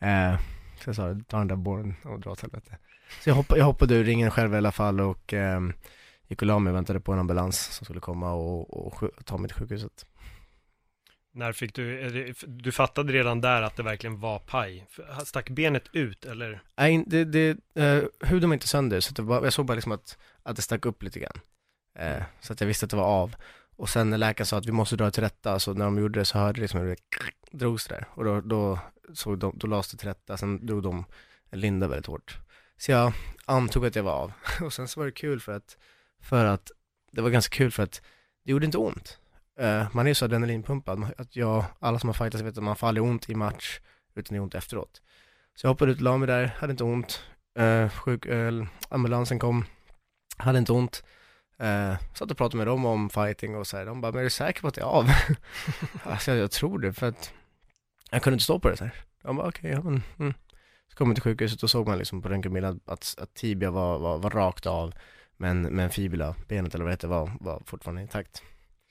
mm. uh, så jag sa, ta den där båren och dra åt helvete. Så jag, hopp, jag hoppade ur ringen själv i alla fall och um, gick och la mig och väntade på en ambulans som skulle komma och, och, och ta mig till sjukhuset. När fick du, du fattade redan där att det verkligen var paj? Stack benet ut eller? Nej, det, det, uh, huden var inte sönder så det var, jag såg bara liksom att, att det stack upp lite grann. Uh, så att jag visste att det var av. Och sen när läkaren sa att vi måste dra till rätta, så när de gjorde det så hörde jag liksom hur det drogs där. Och då, då, så de, då lades det till rätta, sen drog de linda väldigt hårt. Så jag antog att jag var av. Och sen så var det kul för att, för att, det var ganska kul för att det gjorde inte ont. Uh, man är så adrenalinpumpad, att jag, alla som har fightats vet att man får aldrig ont i match, utan det är ont efteråt. Så jag hoppade ut, la mig där, hade inte ont. Uh, sjuk, uh, ambulansen kom, hade inte ont. Uh, satt och pratade med dem om fighting och så här. de bara, men är du säker på att det är av? alltså jag, jag, tror det, för att jag kunde inte stå på det så här. De bara, okej, okay, ja men, mm. Så kom jag till sjukhuset och såg man liksom på röntgenbilden att, att tibia var, var, var rakt av, men, men fibula, benet eller vad det heter, var, var fortfarande intakt.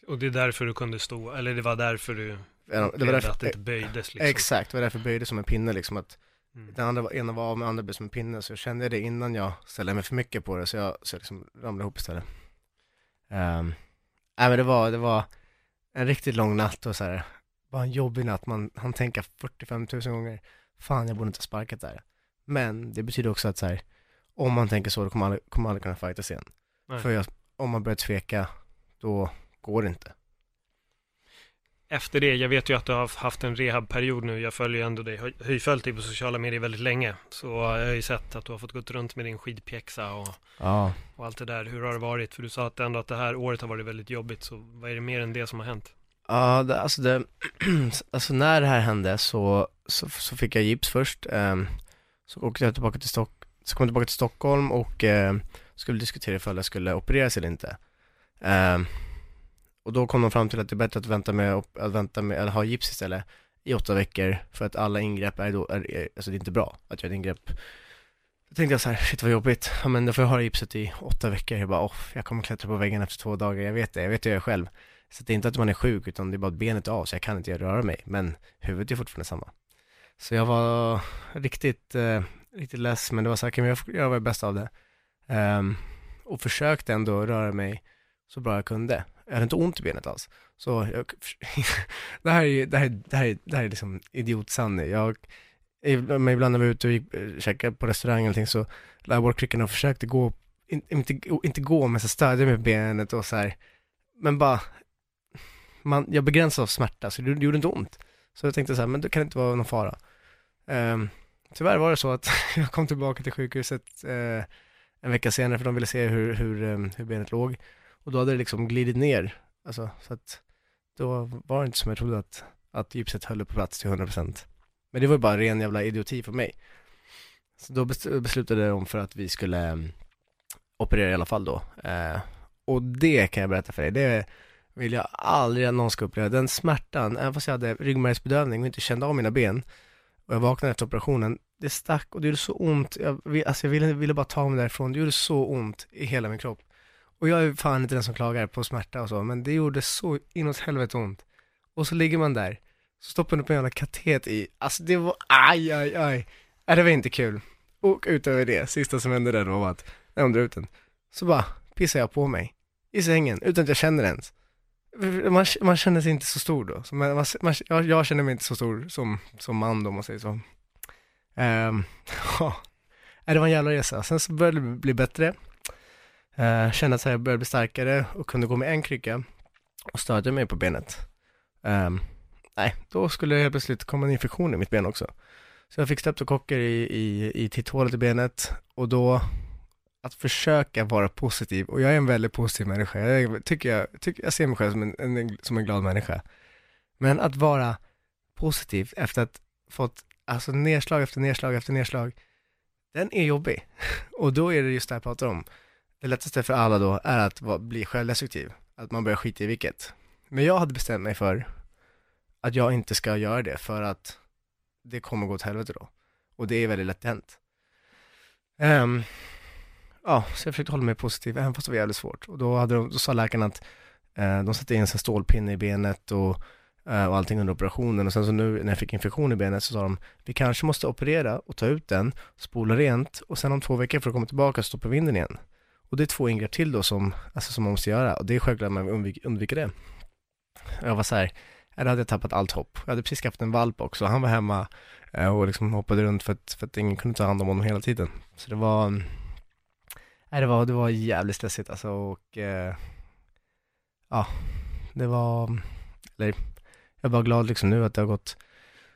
Och det är därför du kunde stå, eller det var därför du det var därför, att det inte böjdes liksom. Exakt, det var därför jag böjde som en pinne liksom att mm. Den andra, ena var av med andra blev som en pinne, så jag kände det innan jag ställde mig för mycket på det, så jag, så jag liksom ramlade ihop istället. Um, nej men det var, det var en riktigt lång natt och så här, bara en jobbig natt, man han tänker 45 000 gånger, fan jag borde inte ha sparkat där. Men det betyder också att så här, om man tänker så, då kommer man aldrig, kommer man aldrig kunna fightas igen. Nej. För jag, om man börjar tveka, då går inte. Efter det, jag vet ju att du har haft en rehabperiod nu. Jag följer ju ändå dig, har ju följt dig på sociala medier väldigt länge. Så jag har ju sett att du har fått gått runt med din skidpjäxa och, ja. och allt det där. Hur har det varit? För du sa att ändå att det här året har varit väldigt jobbigt. Så vad är det mer än det som har hänt? Ja, det, alltså, det, alltså när det här hände så, så, så fick jag gips först. Eh, så åkte jag tillbaka till, Stock, så kom jag tillbaka till Stockholm och eh, skulle diskutera ifall jag skulle opereras eller inte. Eh, och då kom de fram till att det är bättre att vänta med, att vänta med, eller ha gips istället i åtta veckor för att alla ingrepp är då, är, är, alltså det är inte bra att göra ett ingrepp. Då tänkte jag så här, shit vad jobbigt, ja men då får jag ha gipset i åtta veckor. Jag bara, off, jag kommer klättra på väggen efter två dagar, jag vet det, jag vet det jag själv. Så det är inte att man är sjuk, utan det är bara att benet är av, så jag kan inte röra mig, men huvudet är fortfarande samma. Så jag var riktigt, eh, riktigt less, men det var så här, kan jag göra vad jag bäst av det? Um, och försökte ändå röra mig så bra jag kunde. Jag hade inte ont i benet alls. Så jag, det här är, det här, det här, det här är liksom idiotsanne. Jag, men ibland när vi var ute och gick, eh, käkade på restaurang eller någonting så la jag bort kryckorna och försökte gå, inte, inte gå men så stödja med benet och så här. Men bara, man, jag begränsade av smärta så det, det gjorde inte ont. Så jag tänkte så här, men det kan inte vara någon fara. Um, tyvärr var det så att jag kom tillbaka till sjukhuset uh, en vecka senare för de ville se hur, hur, um, hur benet låg. Och då hade det liksom glidit ner, alltså så att då var det inte som jag trodde att, att gipset höll på plats till 100%. Men det var ju bara ren jävla idioti för mig. Så då beslutade de för att vi skulle mm, operera i alla fall då. Eh, och det kan jag berätta för dig, det vill jag aldrig att någon ska uppleva. Den smärtan, även fast jag hade ryggmärgsbedövning och inte kände av mina ben och jag vaknade efter operationen, det stack och det gjorde så ont. Jag, alltså jag ville, ville bara ta mig därifrån, det gjorde så ont i hela min kropp. Och jag är fan inte den som klagar på smärta och så, men det gjorde så inåt helvete ont. Och så ligger man där, så stoppar man upp en jävla katet i, alltså det var, aj, aj, aj. Äh, det var inte kul. Och utöver det, sista som hände där då var att, när de drog ut den, så bara pissade jag på mig. I sängen, utan att jag känner det ens. Man, man känner sig inte så stor då. Så man, man, jag, jag känner mig inte så stor som, som man då, om man säger så. Um, ja, äh, det var en jävla resa. Sen så började det bli bättre. Uh, kände att jag började bli starkare och kunde gå med en krycka och stödja mig på benet. Um, nej, då skulle det helt plötsligt komma en infektion i mitt ben också. Så jag fick streptokocker i, i, i titthålet i benet och då att försöka vara positiv, och jag är en väldigt positiv människa, jag, tycker jag, tycker, jag ser mig själv som en, en, som en glad människa. Men att vara positiv efter att fått, alltså nedslag efter nedslag efter nedslag, den är jobbig. Och då är det just det jag pratar om. Det lättaste för alla då är att vara, bli självdestruktiv, att man börjar skita i vilket. Men jag hade bestämt mig för att jag inte ska göra det för att det kommer gå åt helvete då. Och det är väldigt lätt hänt. Um, ja, så jag försökte hålla mig positiv, även fast det var jävligt svårt. Och då, hade de, då sa läkarna att eh, de satte in en stålpinne i benet och, eh, och allting under operationen. Och sen så nu när jag fick infektion i benet så sa de, vi kanske måste operera och ta ut den, spola rent och sen om två veckor för att komma tillbaka så stoppar vi in den igen. Och det är två ingrepp till då som, alltså som man måste göra och det är självklart att man undviker, undviker det. Jag var så här, då hade jag tappat allt hopp. Jag hade precis skaffat en valp också, han var hemma eh, och liksom hoppade runt för att, för att ingen kunde ta hand om honom hela tiden. Så det var, nej det var, det var jävligt stressigt alltså och eh, ja, det var, eller jag var glad liksom nu att det har gått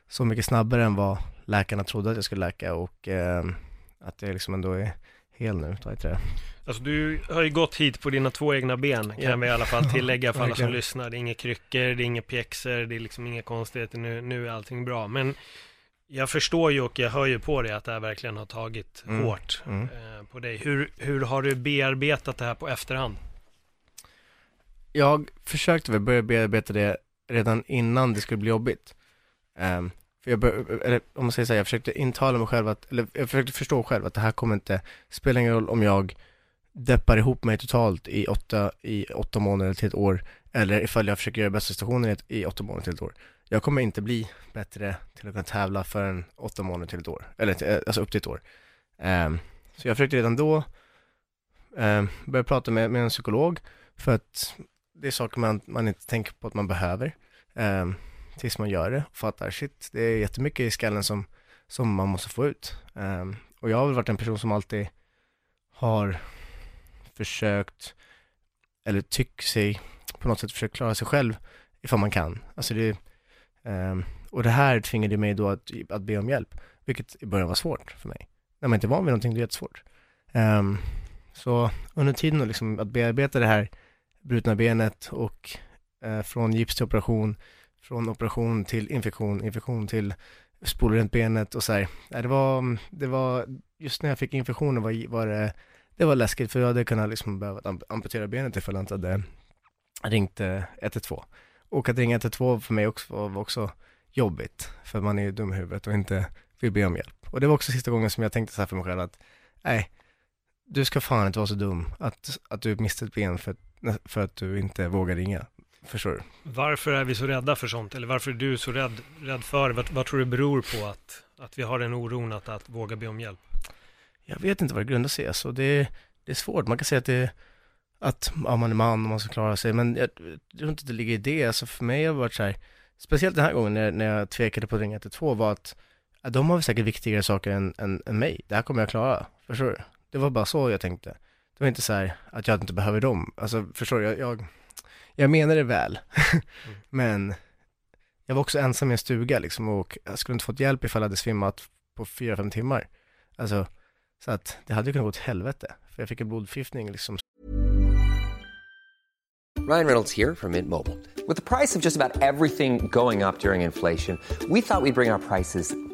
så mycket snabbare än vad läkarna trodde att jag skulle läka och eh, att jag liksom ändå är hel nu, vad heter det? Alltså du har ju gått hit på dina två egna ben kan yeah. vi i alla fall tillägga för alla som lyssnar. Det är inga kryckor, det är inga pjäxor, det är liksom inga konstigheter. Nu, nu är allting bra. Men jag förstår ju och jag hör ju på dig att det här verkligen har tagit mm. hårt mm. Eh, på dig. Hur, hur har du bearbetat det här på efterhand? Jag försökte väl börja bearbeta det redan innan det skulle bli jobbigt. Um, för jag eller om man säger så här, jag försökte intala mig själv att, eller jag försökte förstå själv att det här kommer inte, spela ingen roll om jag deppar ihop mig totalt i åtta, i åtta månader till ett år, eller ifall jag försöker göra bästa stationen i åtta månader till ett år. Jag kommer inte bli bättre till att kunna tävla förrän åtta månader till ett år, eller till, alltså upp till ett år. Um, så jag försökte redan då um, börja prata med, med en psykolog, för att det är saker man, man inte tänker på att man behöver. Um, tills man gör det och fattar, shit, det är jättemycket i skallen som, som man måste få ut. Um, och jag har väl varit en person som alltid har försökt, eller tycker sig på något sätt försökt klara sig själv ifall man kan. Alltså det, um, och det här tvingade mig då att, att be om hjälp, vilket i början var svårt för mig. När man inte är van vid någonting, det är jättesvårt. Um, så under tiden liksom att bearbeta det här brutna benet och uh, från gips till operation, från operation till infektion, infektion till spola runt benet och så här. Det var, det var, just när jag fick infektionen var, var det, det var läskigt för jag hade kunnat liksom behöva amputera benet ifall jag inte hade ringt eh, 112. Och att ringa 112 för mig också, var också jobbigt, för man är ju dum i huvudet och inte vill be om hjälp. Och det var också sista gången som jag tänkte så här för mig själv att, nej, du ska fan inte vara så dum att, att du missade ett ben för, för att du inte vågar ringa. Förstår du? Varför är vi så rädda för sånt? Eller varför är du så rädd, rädd för det? Vad, vad tror du beror på att, att vi har den oron att, att våga be om hjälp? Jag vet inte vad det grundar sig alltså. det, det är svårt. Man kan säga att det att ja, man är man och man ska klara sig, men jag, jag tror inte det ligger i det. Alltså för mig har det varit så här, speciellt den här gången när, när jag tvekade på att ringa 112 var att ja, de har säkert viktigare saker än, än, än mig. Det här kommer jag klara. Förstår du? Det var bara så jag tänkte. Det var inte så här att jag inte behöver dem. Alltså förstår du? Jag, jag jag menar det väl, mm. men jag var också ensam i en stuga liksom och jag skulle inte fått hjälp ifall jag hade svimmat på fyra fem timmar. Alltså, så att det hade ju kunnat gå till helvete, för jag fick en blodförgiftning liksom. Ryan Reynolds här från Mint Mobile. Med priset på nästan allt som går upp under inflationen, trodde vi att vi skulle bring våra priser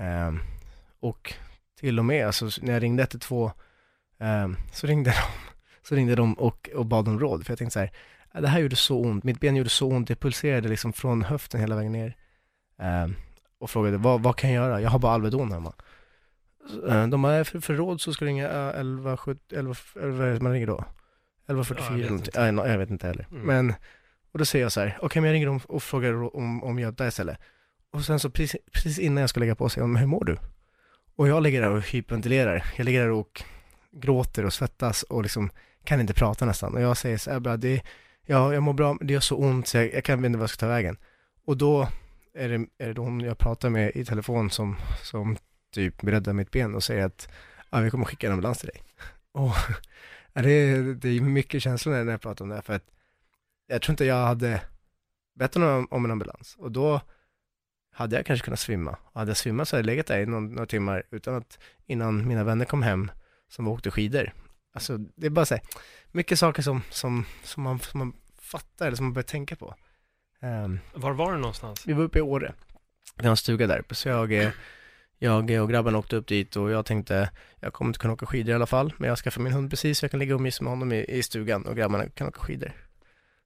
Um, och till och med, alltså när jag ringde 112, eh, så ringde de, så ringde de och, och bad om råd, för jag tänkte så här, "Ah, det här gjorde så ont, mitt ben gjorde så ont, det pulserade liksom från höften hela vägen ner. Eh, och frågade, vad, vad kan jag göra? Jag har bara Alvedon hemma. Eh, De bara, för, för råd så ska du ringa eh, 11, 70, 11, 11, vad är det man ringer då? 1144 Ja, jag vet eller jag vet inte heller. Mm. Men, och då säger jag så här, okej men jag ringer dem och frågar rå- om, om Göta istället. Och sen så precis, precis innan jag ska lägga på säger hon, men hur mår du? Och jag ligger där och hyperventilerar. Jag ligger där och gråter och svettas och liksom kan inte prata nästan. Och jag säger så här, det, ja, jag mår bra, men det gör så ont så jag, jag kan inte vad jag ska ta vägen. Och då är det, är det hon jag pratar med i telefon som, som typ räddar mitt ben och säger att ja, vi kommer skicka en ambulans till dig. Och det, är- det är mycket känslor när jag pratar om det här för att jag tror inte jag hade bett honom om en ambulans och då hade jag kanske kunnat svimma. Och hade jag svimmat så hade jag legat där i någon, några timmar utan att innan mina vänner kom hem som åkte skidor. Alltså det är bara så här, mycket saker som, som, som, man, som man fattar eller som man börjar tänka på. Ehm, Var var du någonstans? vi var uppe i Åre. Vi har en stuga där uppe, så jag, eh, jag och grabben åkte upp dit och jag tänkte, jag kommer inte kunna åka skidor i alla fall, men jag skaffade min hund precis så jag kan ligga och mysa med honom i, i stugan och grabbarna kan åka skidor.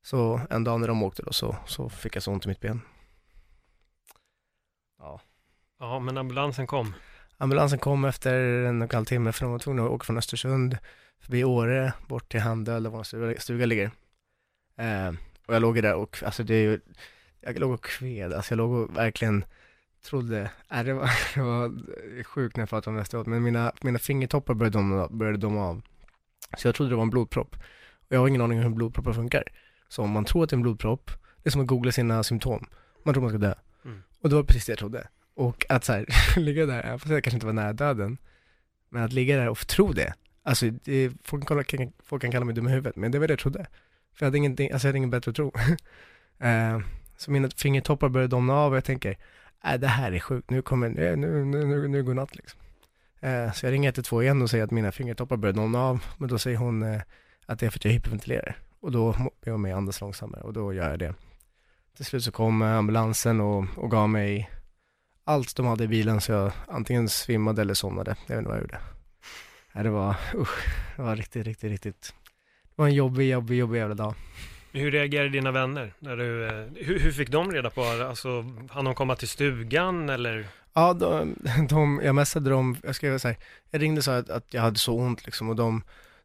Så en dag när de åkte då så, så fick jag så ont i mitt ben. Ja. Ja, men ambulansen kom. Ambulansen kom efter en och en halv timme för de var tvungna att åka från Östersund förbi Åre bort till Handel där vår stuga, stuga ligger. Eh, och jag låg där och alltså det är ju, jag låg och kved, alltså jag låg och verkligen trodde, äh, det, var, det var sjukt när jag pratade om det efteråt, men mina, mina fingertoppar började domna, började domna av. Så jag trodde det var en blodpropp. Och jag har ingen aning om hur blodproppar funkar. Så om man tror att det är en blodpropp, det är som att googla sina symptom. Man tror man ska dö. Mm. Och det var precis det jag trodde. Och att så här, ligga där, jag fast jag kanske inte var nära döden, men att ligga där och tro det, alltså det, folk, kan, kan, folk kan kalla mig dum i huvudet, men det var det jag trodde. För jag hade ingenting, alltså jag hade ingen bättre att tro. eh, så mina fingertoppar började domna av och jag tänker, äh det här är sjukt, nu kommer, nu, nu, nu, nu, nu går natt liksom. Eh, så jag ringer 112 igen och säger att mina fingertoppar börjar domna av, men då säger hon eh, att det är för att jag hyperventilerar. Och då ber jag mig andas långsammare och då gör jag det. Till slut så kom eh, ambulansen och, och gav mig allt de hade i bilen så jag antingen svimmade eller somnade. Jag vet inte vad jag gjorde. Nej, det var, usch, det var riktigt, riktigt, riktigt. Det var en jobbig, jobbig, jobbig jävla dag. Hur reagerade dina vänner? När du, eh, hur, hur fick de reda på det? Alltså, hann de komma till stugan eller? Ja, de, de, jag messade dem, jag skrev så här, jag ringde sa att, att jag hade så ont liksom och de,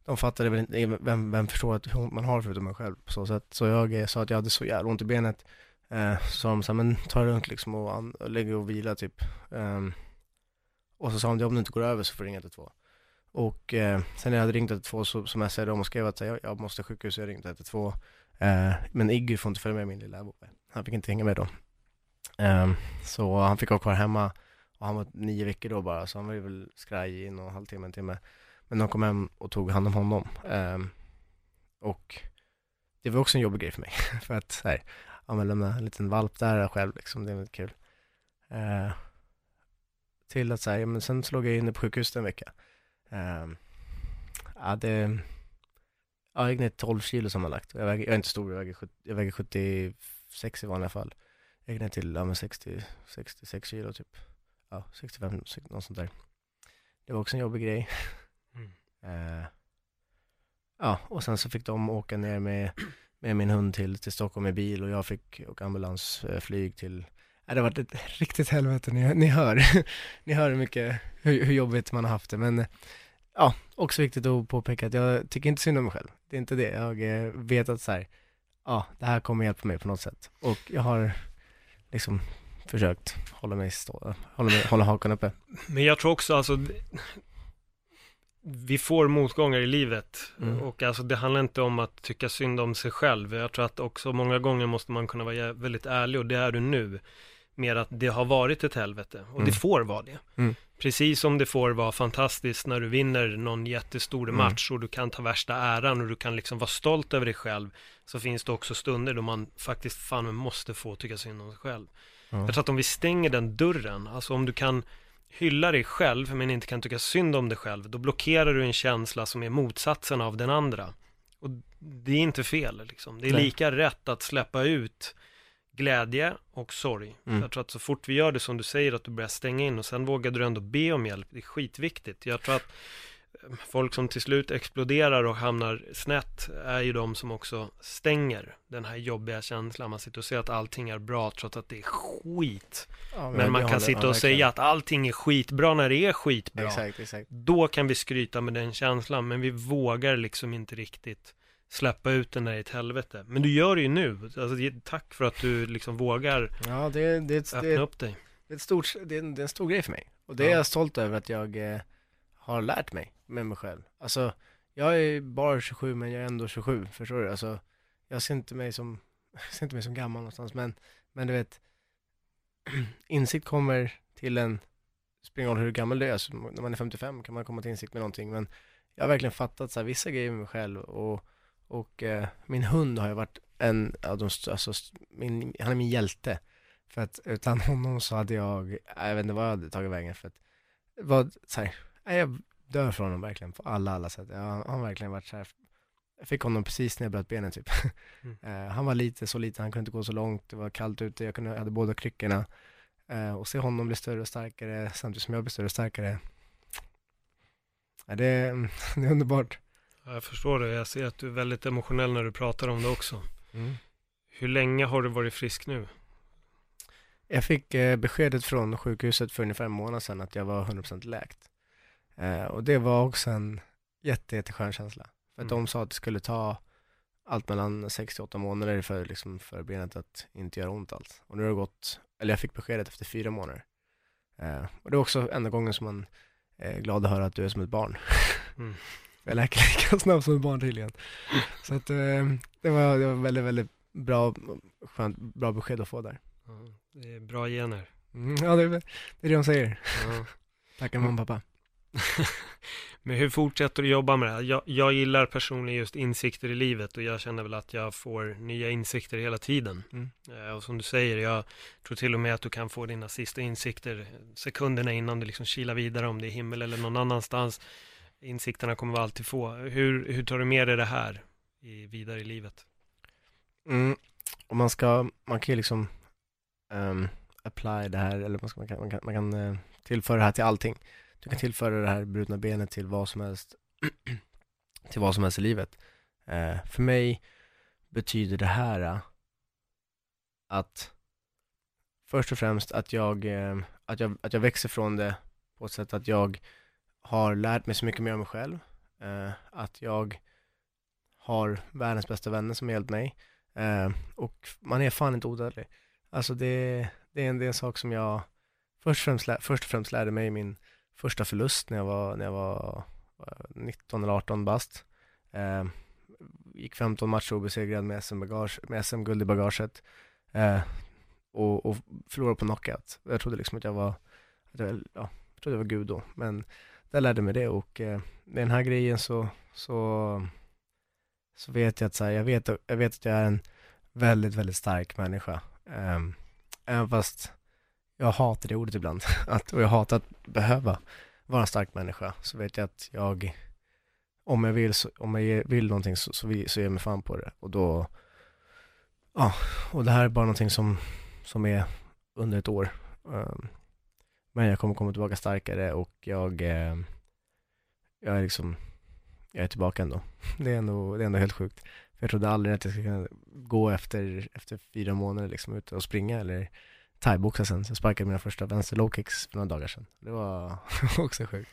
de fattade väl inte, vem, vem förstår att man har förutom mig själv på så sätt. Så jag sa att jag hade så jävla ont i benet. Eh, så sa de så här, men ta det lugnt liksom och, an, och lägg dig och vila typ. Eh, och så sa de, om det inte går över så får du ringa till två. Och eh, sen när jag hade ringt till två så, så messade de och skrev att jag, jag måste sjukhus, jag ringde till två. Eh, men Iggy får inte följa med min lilla Bobbe. Han fick inte hänga med då. Eh, så han fick vara kvar hemma och han var nio veckor då bara, så han var ju väl skraj i en och en halv timme, en timme. Men de kom hem och tog hand om honom. Ehm, och det var också en jobbig grej för mig. för att så här, ja men lämna en liten valp där själv liksom, det är väldigt kul. Eh, till att säga, men sen så låg jag inne på sjukhuset en vecka. Eh, ja det, ja, jag gick ner 12 kilo sammanlagt. Jag, väger, jag är inte stor, jag väger, 70, jag väger 76 i vanliga fall. Jag gick ner till, ja men 60, 66 kilo typ ja, 65, något sånt där. Det var också en jobbig grej. Eh, ja, och sen så fick de åka ner med, med min hund till, till Stockholm med bil och jag fick åka ambulansflyg eh, till, ja, det har varit ett riktigt helvete, ni, ni hör, ni hör hur mycket, hur, hur jobbigt man har haft det, men ja, också viktigt att påpeka att jag tycker inte synd om mig själv. Det är inte det, jag eh, vet att så här, ja, det här kommer hjälpa mig på något sätt. Och jag har liksom försökt hålla mig stå, hålla, mig, hålla hakan uppe. Men jag tror också alltså, vi får motgångar i livet Mm. och alltså det handlar inte om att tycka synd om sig själv. Jag tror att också många gånger måste man kunna vara väldigt ärlig och det är du nu. Mer att det har varit ett helvete och Mm. det får vara det. Mm. Precis som det får vara fantastiskt när du vinner någon jättestor Mm. match och du kan ta värsta äran och du kan liksom vara stolt över dig själv. Så finns det också stunder då man faktiskt fan måste få tycka synd om sig själv. Ja. Jag tror att om vi stänger den dörren, alltså om du kan hylla dig själv men inte kan tycka synd om dig själv, då blockerar du en känsla som är motsatsen av den andra. Och det är inte fel liksom. Det är Nej. lika rätt att släppa ut glädje och sorg. Mm. Jag tror att så fort vi gör det som du säger, att du börjar stänga in och sen vågar du ändå be om hjälp, det är skitviktigt. Jag tror att folk som till slut exploderar och hamnar snett är ju de som också stänger den här jobbiga känslan. Man sitter och säger att allting är bra trots att det är skit. Ja, Men man jag kan sitta och säga att allting är skitbra när det är skitbra. Exakt, exakt. Då kan vi skryta med den känslan, men vi vågar liksom inte riktigt släppa ut den där i ett helvete. Men du gör det ju nu. Alltså, tack för att du liksom vågar Ja, det, det, öppna det, upp dig. det, är stort, det, är en, det är en stor grej för mig. Och det Ja. är jag stolt över att jag eh, har lärt mig med mig själv. Alltså, jag är bara 27 men jag är ändå 27, förstår du? Alltså, jag ser inte mig som, ser inte mig som gammal någonstans, men, men du vet, insikt kommer till en, spelar hur gammal du är, alltså, när man är 55 kan man komma till insikt med någonting, men jag har verkligen fattat så här, vissa grejer med mig själv och, och eh, min hund har ju varit en av de, alltså, min, han är min hjälte. För att utan honom så hade jag, jag vet inte vad jag hade tagit vägen för att, vad, så här, jag dör för honom verkligen på alla, alla sätt. Jag, han har verkligen varit så här, jag fick honom precis när jag bröt benen typ. Mm. Eh, han var lite, så liten, han kunde inte gå så långt, det var kallt ute, jag, kunde, jag hade båda kryckorna. Eh, och se honom bli större och starkare samtidigt som jag blir större och starkare. Ja, det, är- det är underbart. Ja, Jag förstår det. Jag ser att du är väldigt emotionell när du pratar om det också. Hur länge har du varit frisk nu? Jag fick eh, beskedet från sjukhuset för ungefär en månad sedan att jag var 100% läkt. Eh, och det var också en jätte, jätteskön känsla. För att Mm. de sa att det skulle ta allt mellan 6 till 8 månader för, liksom, för benet att inte göra ont alls. Och nu har det gått, eller jag fick beskedet efter fyra månader. Eh, och det är också enda gången som man är glad att höra att du är som ett barn. Mm. Jag läker lika snabbt som ett barn tydligen. Så att eh, det, var, det var väldigt, väldigt bra, skönt, bra besked att få där. Ja, det är bra gener. Mm, ja, det är, det de säger. Tackar mamma och pappa. Men hur fortsätter du jobba med det här? Jag, jag gillar personligen just insikter i livet och jag känner väl att jag får nya insikter hela tiden. Mm. Eh, Och som du säger, jag tror till och med att du kan få dina sista insikter sekunderna innan du liksom kilar vidare om det är himmel eller någon annanstans. Insikterna kommer vi alltid få. Hur, hur tar du med dig det här i, vidare i livet? Mm. Och man ska, man kan ju liksom um, apply det här, eller man, ska, man kan, man kan, man kan eh, tillföra det här till allting. Du kan tillföra det här brutna benet till vad som helst, till vad som helst i livet. Eh, för mig betyder det här eh, att först och främst att jag, eh, att jag, att jag växer från det på ett sätt att jag har lärt mig så mycket mer om mig själv. Eh, att jag har världens bästa vänner som har hjälpt mig. Eh, och man är fan inte odödlig. Alltså det, det, är en, det är en sak som jag först och, främst, först och främst lärde mig i min första förlust när jag var, när jag var eh, 19 eller 18 bast. Eh, gick 15 matcher obesegrad med SM-bagage, med SM-guld i bagaget. Eh, och, och förlorade på knockout. Jag trodde liksom att jag var, att jag, ja, jag trodde jag var gud då. Men där lärde mig det och eh, med den här grejen så, så, så vet jag att så här, jag, vet, jag vet att jag är en väldigt, väldigt stark människa. Eh, även fast jag hatar det ordet ibland. Att, och jag hatar att behöva vara en stark människa. Så vet jag att jag, om jag vill, så, om jag vill någonting så, så, vi- så ger jag mig fan på det. Och då, ja, och det här är bara någonting som, som är under ett år. Ehm, men jag kommer komma tillbaka starkare och jag, eh, jag är liksom, jag är tillbaka ändå. Det är ändå, det är ändå helt sjukt. För jag trodde aldrig att jag skulle kunna gå efter, efter fyra månader liksom ute och springa eller thaiboxa sen. Så jag sparkade mina första vänster low kicks för några dagar sedan. Det var också sjukt.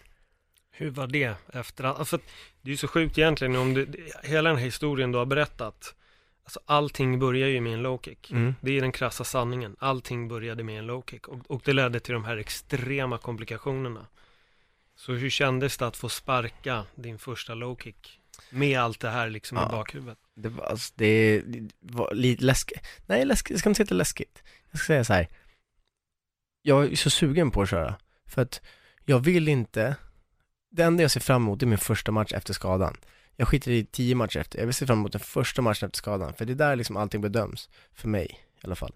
Hur var det efter allt? För det är ju så sjukt egentligen om du, hela den här historien du har berättat. Alltså allting börjar ju med en low kick. Mm. Det är den krassa sanningen. Allting började med en low kick och, och det ledde till de här extrema komplikationerna. Så hur kändes det att få sparka din första low kick? Med allt det här liksom Ja. i bakhuvudet. Det var, alltså, det var lite läskigt. Nej, läskigt, jag ska inte säga att det är läskigt. Jag ska säga så här. Jag är så sugen på att köra. För att jag vill inte, det enda jag ser fram emot är min första match efter skadan. Jag skiter i tio matcher efter, jag vill se fram emot den första matchen efter skadan. För det är där liksom allting bedöms, för mig i alla fall.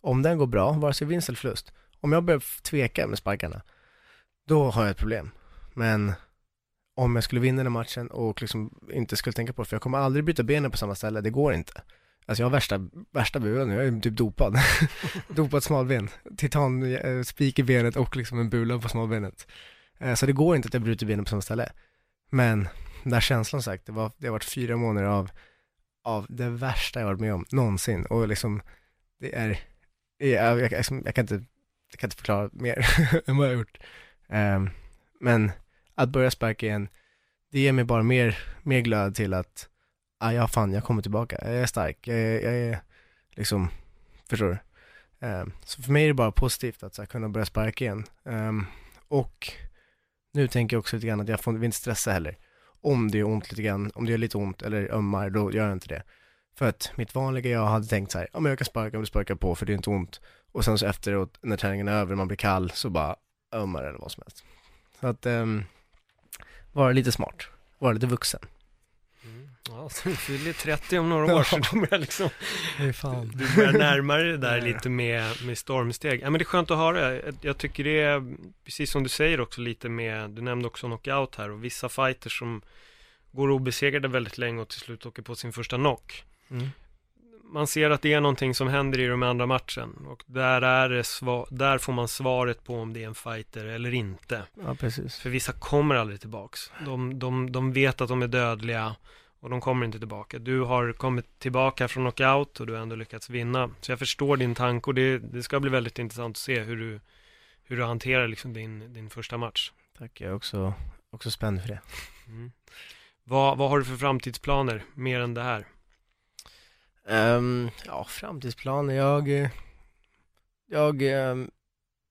Om den går bra, vare sig vinst eller förlust. Om jag börjar tveka med sparkarna, då har jag ett problem. Men om jag skulle vinna den matchen och liksom inte skulle tänka på det, för jag kommer aldrig byta benen på samma ställe, det går inte. Alltså jag har värsta, värsta bulan nu, jag är typ dopad. dopad smalben, titan, eh, spik i benet och liksom en bula på smalbenet. Eh, så det går inte att jag bryter benen på samma ställe. Men den där känslan sagt, det, var, det har varit fyra månader av, av det värsta jag varit med om någonsin. Och liksom, det är, jag, jag, jag, jag kan, inte, jag kan inte förklara mer än vad jag har gjort. Um, men att börja sparka igen, det ger mig bara mer, mer glöd till att, ah, ja fan, jag kommer tillbaka, jag är stark, jag är, jag är liksom, förstår du? Um, så för mig är det bara positivt att så här, kunna börja sparka igen. Um, och nu tänker jag också lite grann att jag får vill inte stressa heller. Om det gör ont lite grann, om det gör lite ont eller ömmar, då gör jag inte det. För att mitt vanliga jag hade tänkt så här, ja men jag kan sparka om du sparkar på för det är inte ont. Och sen så efteråt, när träningen är över, man blir kall, så bara ömmar eller vad som helst. Så att, um, vara lite smart, vara lite vuxen. Ja, så du fyller 30 om några år så då börjar liksom. Du börjar närma dig det där lite med, med stormsteg. Ja men det är skönt att höra. Jag tycker det är, precis som du säger också lite med, du nämnde också knockout här och vissa fighters som går obesegrade väldigt länge och till slut åker på sin första knock. Mm. Man ser att det är någonting som händer i de andra matchen och där är där får man svaret på om det är en fighter eller inte. Ja, precis. För vissa kommer aldrig tillbaks. De, de, de vet att de är dödliga och de kommer inte tillbaka. Du har kommit tillbaka från knockout och du har ändå lyckats vinna. Så jag förstår din tanke och det, det ska bli väldigt intressant att se hur du, hur du hanterar liksom din, din första match. Tack, jag är också, också spänd för det. Mm. Vad, vad har du för framtidsplaner mer än det här? Um, ja, framtidsplaner, jag, jag um,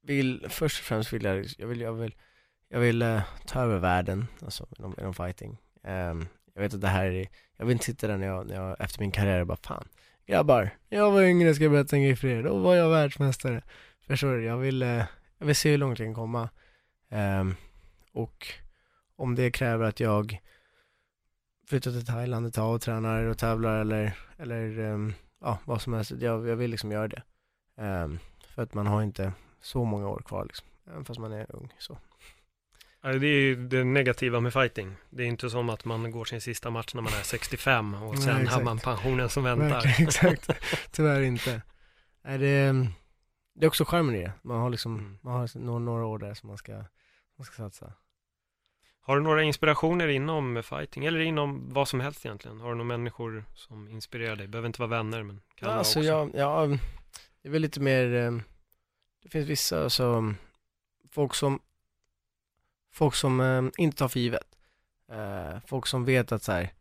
vill, först och främst vill jag, jag vill, jag vill, jag vill uh, ta över världen, alltså inom, inom fighting. Um, jag vet att det här är, jag vill inte sitta där när jag, när jag efter min karriär och bara fan, grabbar, jag var yngre ska jag berätta en grej för er, då var jag världsmästare. Förstår du? Jag vill, uh, jag vill se hur långt jag kan komma. Och om det kräver att jag flyttar till Thailand ett tag och tränar och tävlar eller, eller ehm, ja, vad som helst. Jag, jag vill liksom göra det. Ehm, för att man har inte så många år kvar liksom, även fast man är ung så. Det är ju det negativa med fighting. Det är inte som att man går sin sista match när man är 65 och Nej, sen har exakt. man pensionen som väntar. Verkligen, exakt. Tyvärr inte. Nej, det, det är också charmen i det. Man har liksom, Mm. man har några, några år där som man ska, man ska satsa. Har du några inspirationer inom fighting eller inom vad som helst egentligen? Har du några människor som inspirerar dig? Behöver inte vara vänner men kan Ja, alltså också. jag, ja, det är väl lite mer, eh, det finns vissa som, folk som, folk som eh, inte tar för givet. Eh, folk som vet att så här,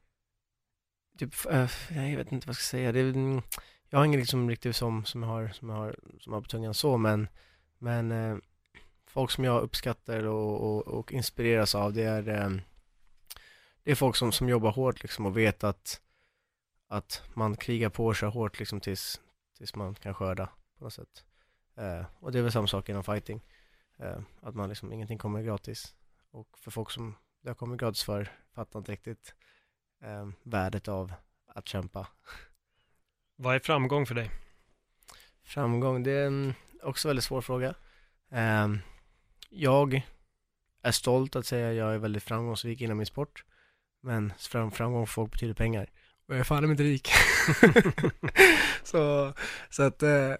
typ, eh, jag vet inte vad jag ska säga, det är, mm, jag har ingen liksom riktigt som, som jag har, som jag har, som jag har på tungan så, men, men eh, folk som jag uppskattar och, och, och inspireras av, det är, eh, det är folk som, som jobbar hårt liksom och vet att, att man krigar på sig hårt liksom tills, tills man kan skörda på något sätt. Eh, och det är väl samma sak inom fighting. Eh, att man liksom, ingenting kommer gratis. Och för folk som det har kommit gratis för, fattar inte riktigt eh, värdet av att kämpa. Vad är framgång för dig? Framgång, det är en också väldigt svår fråga. Eh, jag är stolt att säga att jag är väldigt framgångsrik inom min sport. Men fram, framgång för folk betyder pengar. Och jag är fan inte rik. så, så att, eh,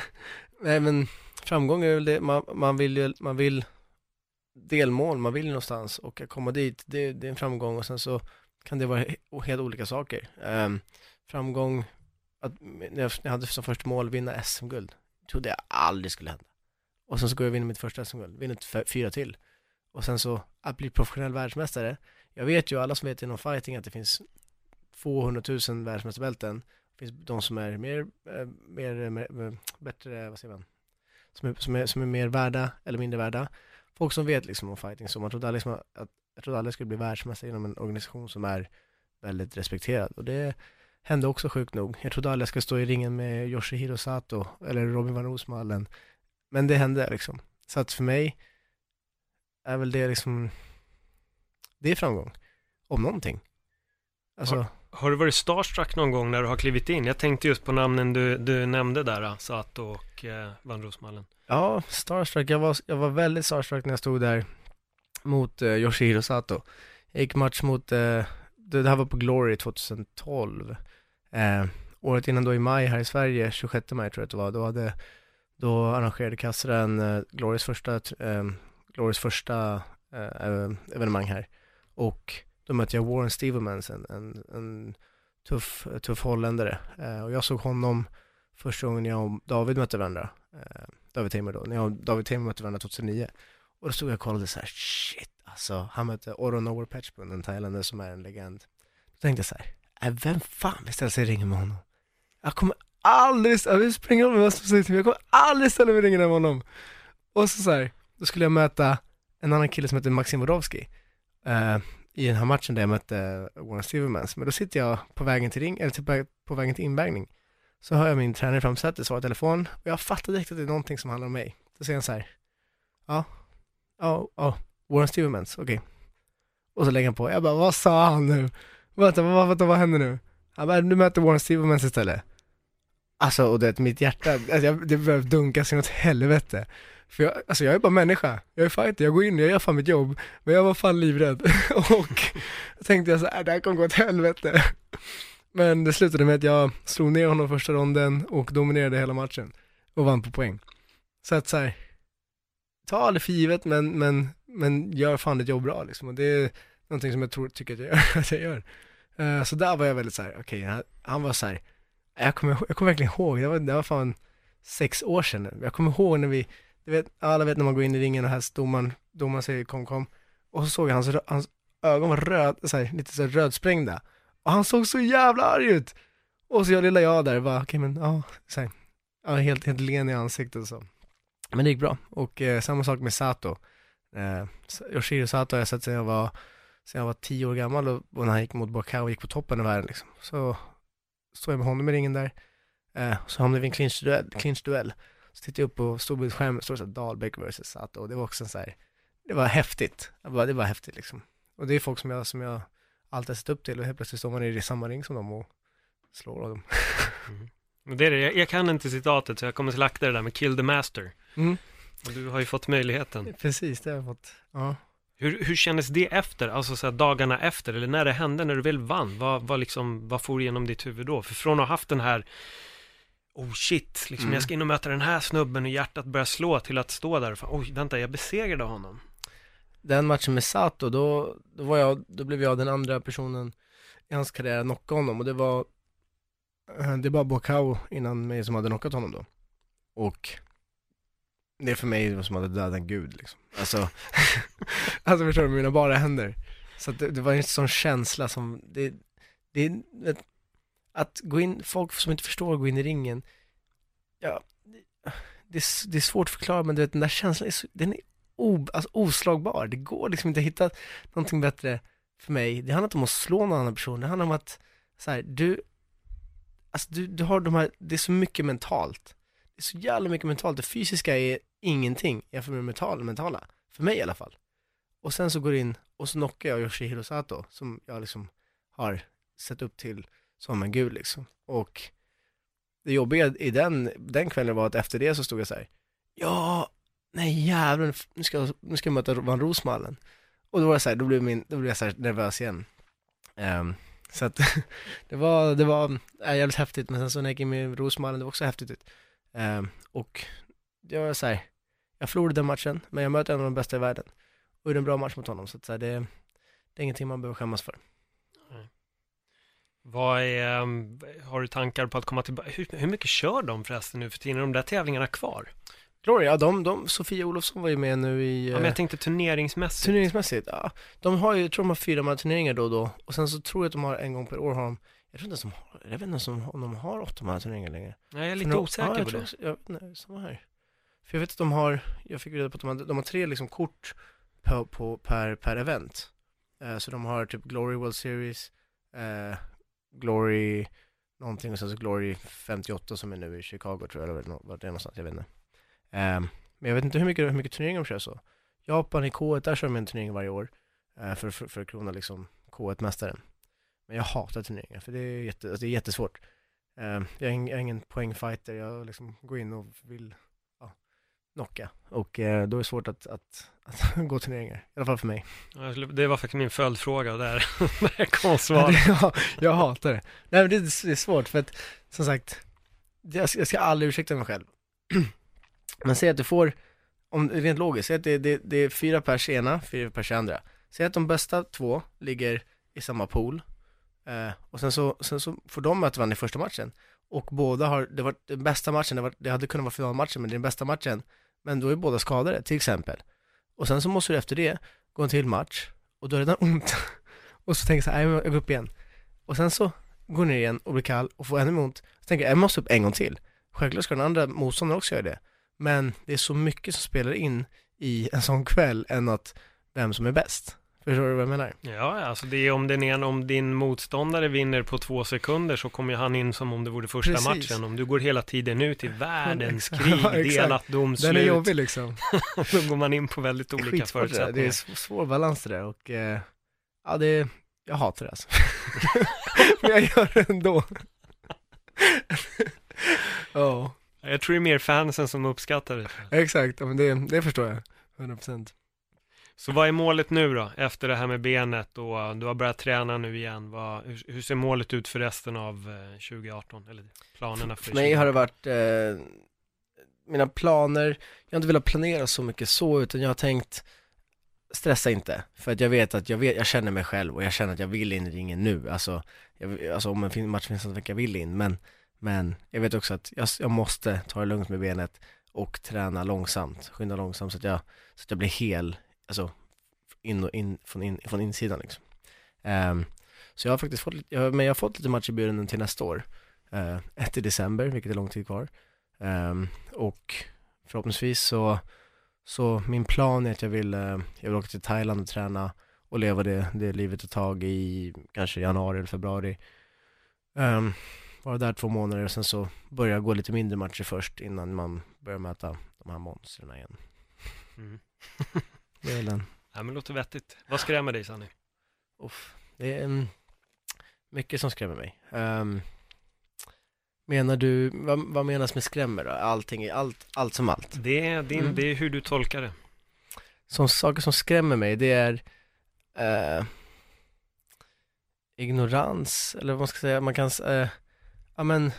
nej men framgång är väl det, man, man vill ju, man vill delmål, man vill någonstans och att komma dit, det, det är en framgång och sen så kan det vara he- helt olika saker. Ehm, framgång, att, när jag, när jag hade som första mål vinna SM-guld, trodde jag aldrig skulle hända. Och sen så går jag och vinner mitt första SM-guld, vinner fyra till. Och sen så att bli professionell världsmästare, jag vet ju alla som vet inom fighting att det finns 200 000 världsmästarbälten. Det finns de som är mer, eh, mer, eh, mer, eh, bättre, vad säger man, som är, som, är, som är mer värda eller mindre värda. Folk som vet liksom om fighting, så man trodde aldrig, liksom att, jag trodde aldrig jag skulle bli världsmästare inom en organisation som är väldigt respekterad. Och det hände också sjukt nog. Jag trodde aldrig jag skulle stå i ringen med Yoshihiro Sato eller Robin van Roosmalen. Men det hände liksom. Så att för mig är väl det liksom, det är framgång. Om någonting. Alltså, Har du varit starstruck någon gång när du har klivit in? Jag tänkte just på namnen du, du nämnde där, Sato och eh, Van Rosmallen. Ja, starstruck. Jag var, jag var väldigt starstruck när jag stod där mot eh, Yoshihiro Sato. Jag gick match mot, eh, det, det här var på Glory 2012. Eh, året innan då i maj här i Sverige, 26 maj tror jag att det var, då hade, då arrangerade Kassaren eh, Glorys första, eh, Glorys första eh, evenemang här. Och då mötte jag Warren Stevemans, en, en, en tuff, tuff holländare. Och jag såg honom första gången jag och David mötte varandra. David Timmer då, när jag och David Timmer mötte varandra 2009. Och då stod jag och kollade så här, shit alltså, han mötte Oro Nowhere Patchbun, en thailändare som är en legend. Då tänkte jag så här, äh, vem fan vill ställa sig i ringen med honom? Jag kommer aldrig, jag vill springa om vad som säger till mig, jag kommer aldrig ställa mig i ringen med honom. Och så så här, då skulle jag möta en annan kille som heter Maxim Wodowski eh, i den här matchen där jag mötte eh, Warren Stevermans. Men då sitter jag på vägen till ring, eller till, på vägen till invägning. Så hör jag min tränare i framsätet svara i telefon och jag fattar direkt att det är någonting som handlar om mig. Då säger han så här, ja, ja, ja, Warren Stevermans, okej. Okay. Och så lägger han på, jag bara, vad sa han nu? Vänta, vad, vänta, vad händer nu? Han bara, du möter Warren Stevermans istället. Alltså, och det mitt hjärta, alltså, jag, det behöver dunka sig åt helvete. För jag, alltså jag är bara människa, jag är fighter, jag går in, jag gör fan mitt jobb, men jag var fan livrädd. och då tänkte jag så här, äh, det här kommer gå åt helvete. Men det slutade med att jag slog ner honom första ronden och dominerade hela matchen och vann på poäng. Så att så här, ta aldrig för givet men, men, men gör fan ditt jobb bra liksom. Och det är någonting som jag tror, tycker att jag gör. att jag gör. Uh, så där var jag väldigt så här, okej, okay, han, han, var så här, jag kommer, jag kommer verkligen ihåg, det var, det var fan sex år sedan nu. Jag kommer ihåg när vi, du vet, alla vet när man går in i ringen och här domaren, domaren säger kom kom. Och så såg jag hans, hans ögon var röd, så här, lite så här rödsprängda. Och han såg så jävla arg ut! Och så jag lilla jag där, bara, okej okay, men ja, så här, ja, helt, helt len i ansiktet och så. Men det gick bra. Och eh, samma sak med Sato. Eh, Yoshiro Sato har jag sett sedan jag var, sedan jag var tio år gammal och, och när han gick mot Bokao och gick på toppen av världen liksom. Så stod jag med honom i ringen där. Eh, så hamnade vi i en clinch-duell. Clinch -duell. Så tittade jag upp på storbildsskärmen, stod det såhär Dahlbäck vs Sato och det var också så här, det var häftigt. Bara, det var häftigt liksom. Och det är folk som jag, som jag alltid har sett upp till och helt plötsligt står man i samma ring som dem och slår dem. mm. Det är det. Jag, jag kan inte citatet så jag kommer slakta det där med Kill the Master. Mm. Och du har ju fått möjligheten. Precis, det har jag fått. Ja. Hur, hur kändes det efter, alltså så dagarna efter, eller när det hände, när du väl vann? Vad, vad, liksom, vad for igenom ditt huvud då? För från att ha haft den här Oh shit, liksom, mm. jag ska in och möta den här snubben och hjärtat börjar slå till att stå där och fan, oj, vänta, jag besegrade honom. Den matchen med Sato, då, då var jag, då blev jag den andra personen i hans karriär att knocka honom och det var Eh, det var Bokao innan mig som hade knockat honom då. Och det är för mig som att döda en gud liksom. Alltså, alltså förstår du, med mina bara händer. Så att det, det var en sån känsla som, det, det, det, att gå in, folk som inte förstår gå in i ringen, ja, det, det är svårt att förklara men du vet den där känslan är så, den är o, alltså, oslagbar. Det går liksom inte att hitta någonting bättre för mig. Det handlar inte om att slå någon annan person, det handlar om att, så här, du alltså du, du har de här, det är så mycket mentalt. Det är så jävla mycket mentalt. Det fysiska är ingenting jämfört med det mentala, mentala. För mig i alla fall. Och sen så går det in och så knockar jag Yoshihiro Sato som jag liksom har sett upp till som en gud liksom. Och det jobbiga i den, den kvällen var att efter det så stod jag så här, ja, nej jävlar, nu ska, jag, nu ska jag möta Van Rosmallen. Och då var det så här, då blev, min, då blev jag så här nervös igen. Um, så att det var, det var äh, jävligt häftigt, men sen så när jag gick in med Rosmalen, det var också häftigt ut. Um, och det var så här, jag förlorade den matchen, men jag möter en av de bästa i världen. Och gjorde en bra match mot honom, så att så här, det, det är ingenting man behöver skämmas för. Vad är, um, har du tankar på att komma tillbaka? Hur, hur mycket kör de förresten nu för tiden? Är de där tävlingarna kvar? Gloria, de, de, Sofia Olofsson var ju med nu i... Ja, men jag tänkte turneringsmässigt. Turneringsmässigt, ja. De har ju, jag tror de har fyra turneringar då och då. Och sen så tror jag att de har en gång per år har de, jag tror inte ens de har, jag vet inte om, de har åtta turneringar längre. Nej, jag är lite osäker ja, på det. Jag vet inte, samma här. För jag vet att de har, jag fick reda på att de har, de har tre liksom kort på, på, per, per event. Eh, så de har typ Glory World Series, eh, Glory någonting och sen så Glory 58 som är nu i Chicago tror jag, eller vart det är någonstans, jag vet inte. Eh, men jag vet inte hur mycket, hur mycket turneringar de kör så. Japan i K1, där kör de en turnering varje år eh, för, för, för att krona liksom K1-mästaren. Men jag hatar turneringar, för det är, jätte, alltså det är jättesvårt. Eh, jag, är jag är ingen poängfighter, jag liksom går in och vill knocka. Och eh, då är det svårt att, att, att gå turneringar, i alla fall för mig. Det var faktiskt min följdfråga där, där kom svaret. Ja, jag hatar det. Nej men det är, det är svårt för att, som sagt, jag ska, jag ska aldrig ursäkta mig själv. Men säg att du får, om, rent logiskt, säg att det, det, det är fyra pers ena, fyra pers andra. Säg att de bästa två ligger i samma pool, eh, och sen så, sen så får de möta varandra i första matchen. Och båda har, det var den bästa matchen, det, var, det hade kunnat vara finalmatchen, men det är den bästa matchen. Men då är båda skadade, till exempel. Och sen så måste du efter det gå en till match, och då är det redan ont. och så tänker jag så här, "Nej, jag går upp igen. Och sen så går ner igen och blir kall och får ännu mer ont. Så tänker jag, jag måste upp en gång till. Självklart ska den andra motståndaren också göra det. Men det är så mycket som spelar in i en sån kväll än att vem som är bäst. Förstår du vad jag menar? Ja, alltså det är om, den ena, om din motståndare vinner på två sekunder så kommer han in som om det vore första Precis. matchen. Om du går hela tiden ut i världens krig, Ja, delat Den är domslut, jobbig liksom. då går man in på väldigt olika där. förutsättningar. Det är sv- svår balans det där och eh, ja det är, jag hatar det alltså. Men jag gör det ändå. Ja, Jag tror det är mer fansen som uppskattar det. exakt. Ja, men det, det förstår jag. 100%. Så vad är målet nu då, efter det här med benet och uh, du har börjat träna nu igen? Vad, hur, hur ser målet ut för resten av eh, 2018? Eller planerna för För mig har det 2018? varit, eh, mina planer, jag har inte velat planera så mycket så, utan jag har tänkt, stressa inte. För att jag vet att jag, vet, jag känner mig själv och jag känner att jag vill in i ringen nu. Alltså, jag, alltså om en match finns att jag vill in, men, men jag vet också att jag, jag måste ta det lugnt med benet och träna långsamt, skynda långsamt så att jag, så att jag blir hel, alltså in och in, från, in, från insidan liksom. Ehm, så jag har faktiskt fått, jag, men jag har fått lite matcher i buren till nästa år. Uh, ett i december, vilket är lång tid kvar. Ehm, och förhoppningsvis så, så min plan är att jag vill, eh, jag vill åka till Thailand och träna och leva det, det livet ett tag i kanske januari eller februari. Um, vara där två månader och sen så börja gå lite mindre matcher först innan man börjar möta de här monstren igen. Mm. Det är väl Ja, men låter vettigt. Vad skrämmer dig Sanny? uff, det är mm, mycket som skrämmer mig. Ehm, menar du, vad, vad menas med skrämmer då? Allting, allt, allt som allt. Det är, din, Mm. det är hur du tolkar det. som saker som skrämmer mig, det är eh, ignorans, eller vad man ska säga, man kan, eh, ja men,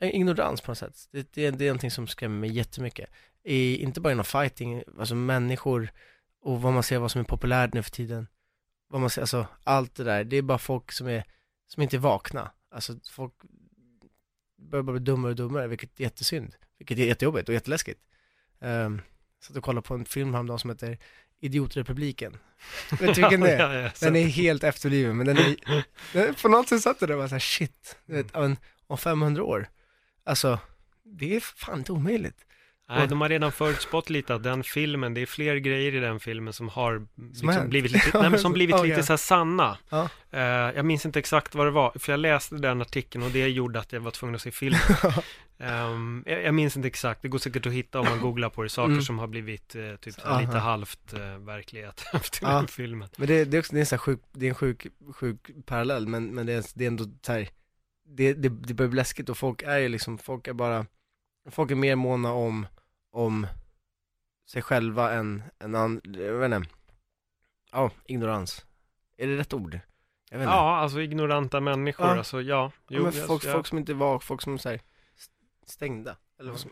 eh, ignorans på något sätt. Det, det, det är någonting som skrämmer mig jättemycket. I, inte bara inom fighting, alltså människor och vad man ser, vad som är populärt nu för tiden. Vad man ser, alltså allt det där, det är bara folk som är, som inte är vakna. Alltså folk börjar bara bli dummare och dummare, vilket är jättesynd. Vilket är jättejobbigt och jätteläskigt. Um, satt och kollade på en film häromdagen som heter Idiotrepubliken. Vet du vilken det är? Ja, ja, så- Den är helt efterbliven, men den är, den, på något sätt satt jag där och var såhär shit, du vet, om, om 500 år. Alltså, det är fan inte omöjligt. Nej, de har redan förutspått lite att den filmen, det är fler grejer i den filmen som har liksom hänt. blivit lite, nej, som blivit Oh, lite så här sanna. Ja. Eh, jag minns inte exakt vad det var, för jag läste den artikeln och det gjorde att jag var tvungen att se filmen. Ehm, jag, jag minns inte exakt, det går säkert att hitta om man googlar på det, saker Mm. som har blivit eh, typ Aha. lite halvt eh, verklighet efter Ja. den filmen. Men det, det är också, det är en sån här sjuk, det är en sjuk, sjuk parallell, men, men det, är, det är ändå så här, det, det, det börjar bli läskigt och folk är ju liksom, folk är bara, folk är mer måna om, om sig själva än, än an, jag vet inte, ja, ignorans. Är det rätt ord? Jag vet inte. Ja, alltså ignoranta människor, Ja. alltså ja. Ja, men folk, jag- folk som inte var, folk som här, stängda, eller vad som,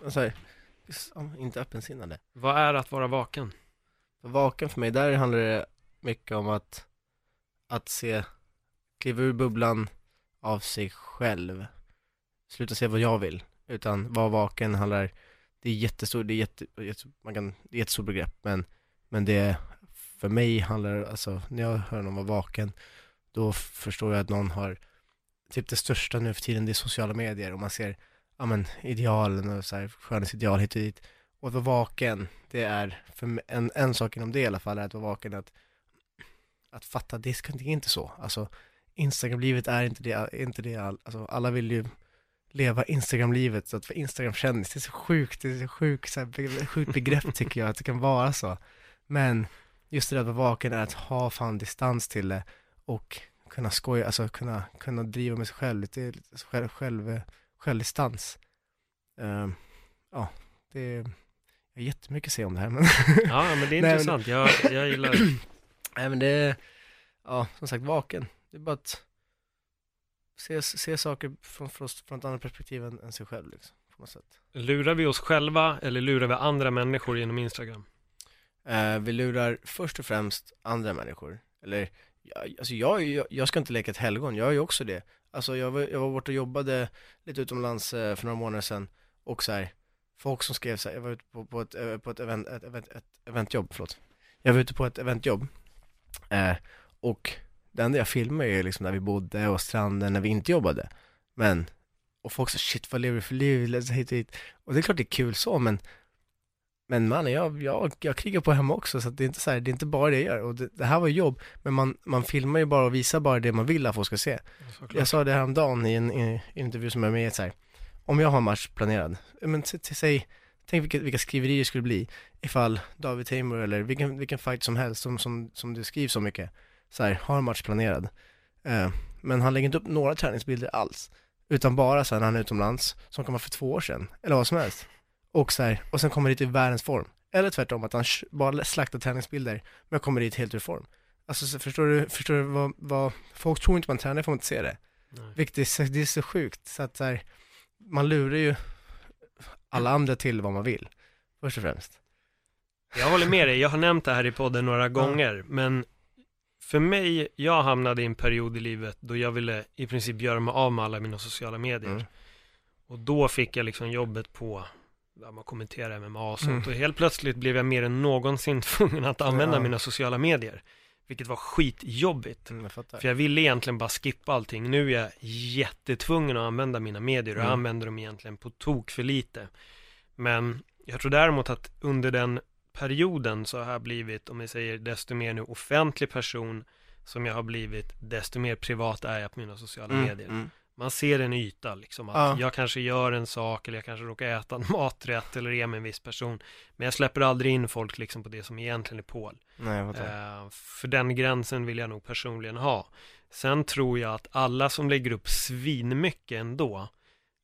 ja, inte öppensinnade. Vad är att vara vaken? Vaken för mig, där handlar det mycket om att, att se, kliva ur bubblan av sig själv. Sluta se vad jag vill, utan vara vaken handlar, det är jättestort, det är jätte, jätte man kan, det är jättestort begrepp, men, men det, för mig handlar det, alltså, när jag hör någon vara vaken, då förstår jag att någon har, typ det största nu för tiden, det är sociala medier, och man ser, ja men, idealen och så här, skönhetsideal hit och dit. Och att vara vaken, det är, för mig- en, en sak inom det i alla fall, är att vara vaken, att, att fatta, det är inte så. Alltså, Instagram-livet är inte det, är inte det all, alltså alla vill ju leva Instagram-livet, så att för Instagram-kändis, det är så sjukt, det är så sjukt, så här, sjukt begrepp tycker jag, att det kan vara så. Men just det där att vara vaken är att ha fan distans till det och kunna skoja, alltså kunna, kunna driva med sig själv, lite, själv, själv, självdistans. Ehm, ja, det är jag har jättemycket att säga om det här men Ja, men det är Nej, men- intressant. Jag, jag gillar det. Nej men det är, ja som sagt vaken. Det är bara att se, se saker från, från, från ett annat perspektiv än, än sig själv liksom, på något sätt. Lurar vi oss själva eller lurar vi andra människor genom Instagram? Eh, vi lurar först och främst andra människor. Eller, alltså jag, jag, jag ska inte leka ett helgon, jag är ju också det. Alltså jag var, jag var borta och jobbade lite utomlands eh, för några månader sedan och så här, folk som skrev så här, jag var ute på, på ett, eh, på ett, event, ett, event, ett eventjobb, förlåt. Jag var ute på ett eventjobb eh, och det enda jag filmade är liksom när vi bodde och stranden när vi inte jobbade. Men, och folk sa shit vad lever du för liv, hit hit. Och det är klart det är kul så men men man, jag, jag, jag krigar på hemma också så det är inte så här, det är inte bara det jag gör och det, det här var jobb men man, man filmar ju bara och visar bara det man vill att folk ska se. Såklart. Jag sa det häromdagen i en, i en intervju som jag är med i, så här, om jag har en match planerad, men säg, tänk vilka, vilka skriverier det skulle bli ifall David Tamer eller vilken, vilken fight som helst som, som, som det skrivs så mycket, så här, har en match planerad, eh, men han lägger inte upp några träningsbilder alls, utan bara så här när han är utomlands, som vara för två år sedan, eller vad som helst, och så här, och sen kommer dit i världens form, eller tvärtom att han bara slaktar träningsbilder, men kommer dit helt ur form. Alltså så förstår du, förstår du vad, vad, folk tror inte man tränar får man inte se det. Nej. Vilket är, så- det är så sjukt, så att så här, man lurar ju alla andra till vad man vill, först och främst. Jag håller med dig, jag har nämnt det här i podden några gånger, men för mig, jag hamnade i en period i livet då jag ville i princip göra mig av med alla mina sociala medier. Mm. Och då fick jag liksom jobbet på, ja, man kommenterar MMA och sånt, Mm. och helt plötsligt blev jag mer än någonsin tvungen att använda Ja. mina sociala medier. Vilket var skitjobbigt. Mm, jag. För jag ville egentligen bara skippa allting. Nu är jag jättetvungen att använda mina medier och jag Mm. använder dem egentligen på tok för lite. Men jag tror däremot att under den perioden så har jag blivit, om jag säger desto mer nu offentlig person som jag har blivit, desto mer privat är jag på mina sociala Mm, medier. mm. Man ser en yta liksom, att Ja. jag kanske gör en sak eller jag kanske råkar äta en maträtt eller är med en viss person. Men jag släpper aldrig in folk liksom på det som egentligen är Paul. Nej. Eh, för den gränsen vill jag nog personligen ha. Sen tror jag att alla som lägger upp svinmycket ändå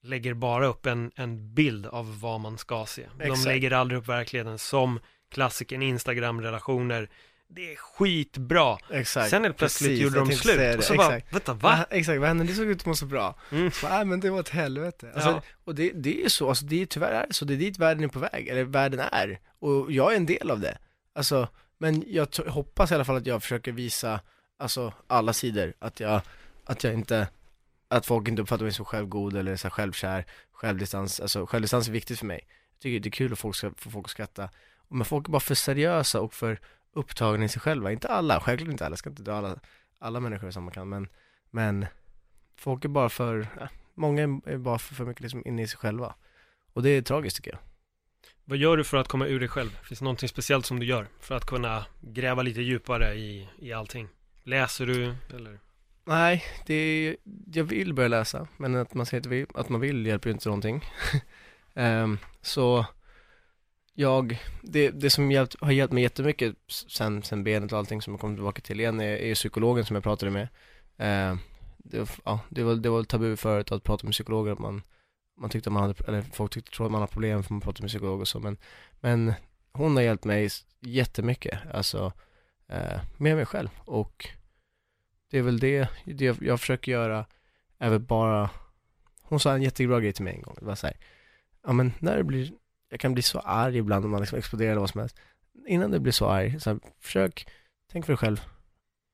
lägger bara upp en, en bild av vad man ska se. De Exakt. lägger aldrig upp verkligheten som klassiken Instagram-relationer. Det är skitbra. Exakt. Sen helt plötsligt Precis, gjorde de slut. Och så bara, Exakt. vänta, Va? va? Exakt, vad hände? Det såg ut att må så bra. Mm. Nej men det var ett helvete. Alltså, Ja. Och det, det är ju så, alltså det är tyvärr är så, det är dit världen är på väg, eller världen är. Och jag är en del av det. Alltså, men jag hoppas i alla fall att jag försöker visa, alltså alla sidor, att jag, att jag inte, att folk inte uppfattar mig som självgod eller så här självkär, självdistans, alltså självdistans är viktigt för mig. Jag tycker det är kul att folk ska, få folk att skratta. Men folk är bara för seriösa och för upptagna i sig själva. Inte alla, självklart inte alla, jag ska inte dra alla, alla människor i samma kan, men, men folk är bara för, ja, många är- bara för, för mycket liksom inne i sig själva. Och det är tragiskt tycker jag. Vad gör du för att komma ur dig själv? Finns det någonting speciellt som du gör för att kunna gräva lite djupare i, i allting? Läser du eller? Nej, det är, jag vill börja läsa, men att man säger att, man vill hjälper ju inte någonting. Ehm, så jag, det, det som hjälpt, har hjälpt mig jättemycket sen, sen benet och allting som jag kom tillbaka till igen är, är psykologen som jag pratade med. Eh, det, var- ja, det, var, det var tabu förut att prata med psykologer, att man, man tyckte man hade, eller folk tyckte trodde att man har problem för man pratade med psykolog och så, men, men hon har hjälpt mig jättemycket, alltså eh, med mig själv och det är väl det, det jag, jag försöker göra, är väl bara, hon sa en jättebra grej till mig en gång, det var så här, ja men när det blir, jag kan bli så arg ibland om man liksom exploderar eller vad som helst, innan du blir så arg, så här, försök, tänk för dig själv,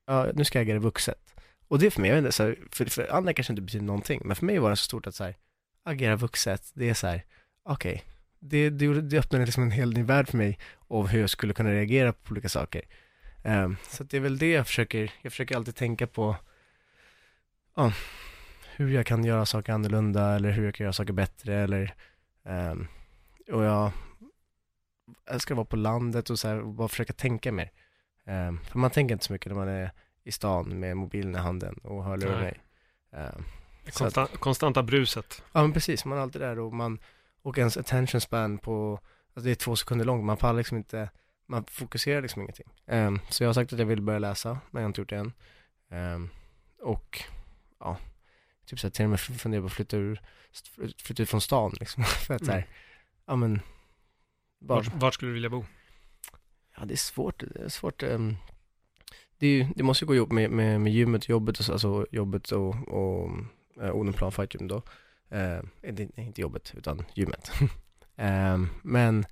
ja nu ska jag agera vuxet. Och det är för mig, jag vet inte, så här, för, för andra kanske inte betyder någonting, men för mig var det så stort att så här, agera vuxet, det är så här, okej, det, det, det öppnade liksom en hel ny värld för mig av hur jag skulle kunna reagera på olika saker. Um, så att det är väl det jag försöker, jag försöker alltid tänka på, ja, hur jag kan göra saker annorlunda eller hur jag kan göra saker bättre eller, um, och jag älskar att vara på landet och så här, och bara försöka tänka mer. Ehm, för man tänker inte så mycket när man är i stan med mobilen i handen och hörlurar Nej. mig. Ehm, så att- Konstan, konstanta bruset. Ja men precis, man är alltid där och man, och ens attention span på, alltså det är två sekunder långt, man pallar liksom inte, man fokuserar liksom ingenting. Ehm, så jag har sagt att jag vill börja läsa, men jag har inte gjort det än. Ehm, och, ja, typ såhär till och med funderar på att flytta ur, flytta ut från stan liksom, för att Mm. såhär, ja men, Bara, Vart, vart skulle du vilja bo? ja det är svårt, det är svårt. ehm, det, är det måste ju gå ihop med, med, med gymmet jobbet, och alltså jobbet och, och äh, Odenplan Fight Gym då. Eh, inte, nej, inte jobbet, utan gymmet. Ehm, men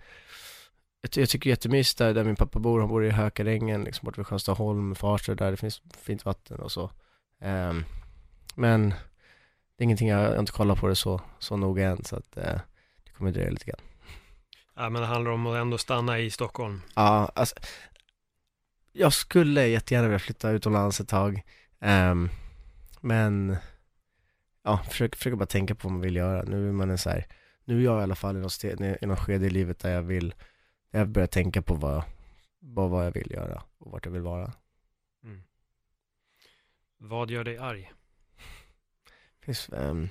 jag, jag tycker jättemysigt där, där min pappa bor, han bor i Hökarängen, liksom bort vid Skönstaholm, Farsta, där det finns fint vatten och så. Ehm, men det är ingenting, jag, jag inte kollat på det så, så noga än, så att eh, det kommer dröja lite grann. Ja, men det handlar om att ändå stanna i Stockholm. Ja, alltså, jag skulle jättegärna vilja flytta utomlands ett tag, ehm, men ja, försöker, försöker bara tänka på vad man vill göra. Nu är man en så här, nu är jag i alla fall i något, ste- i något skede i livet där jag vill, där jag börjar tänka på vad, vad, vad jag vill göra och vart jag vill vara. Mm. Vad gör dig arg? Finns, ehm,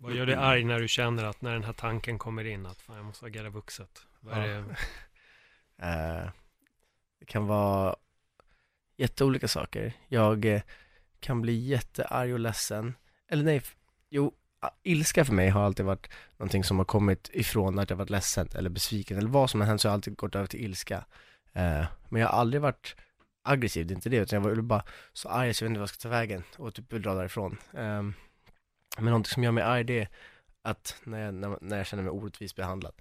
Vad gör dig arg när du känner att när den här tanken kommer in att fan, jag måste agera vuxet? Vad är Ja. det? Eh, det kan vara jätteolika saker. Jag eh, kan bli jättearg och ledsen. Eller nej, jo, ilska för mig har alltid varit någonting som har kommit ifrån att jag varit ledsen eller besviken eller vad som än hänt så har jag alltid gått över till ilska. Eh, men jag har aldrig varit aggressiv, det är inte det, utan jag var bara så arg så jag vet inte vad jag ska ta vägen och typ vill dra därifrån. Ehm, men någonting som gör mig arg det är att när jag, när, när jag känner mig orättvist behandlad.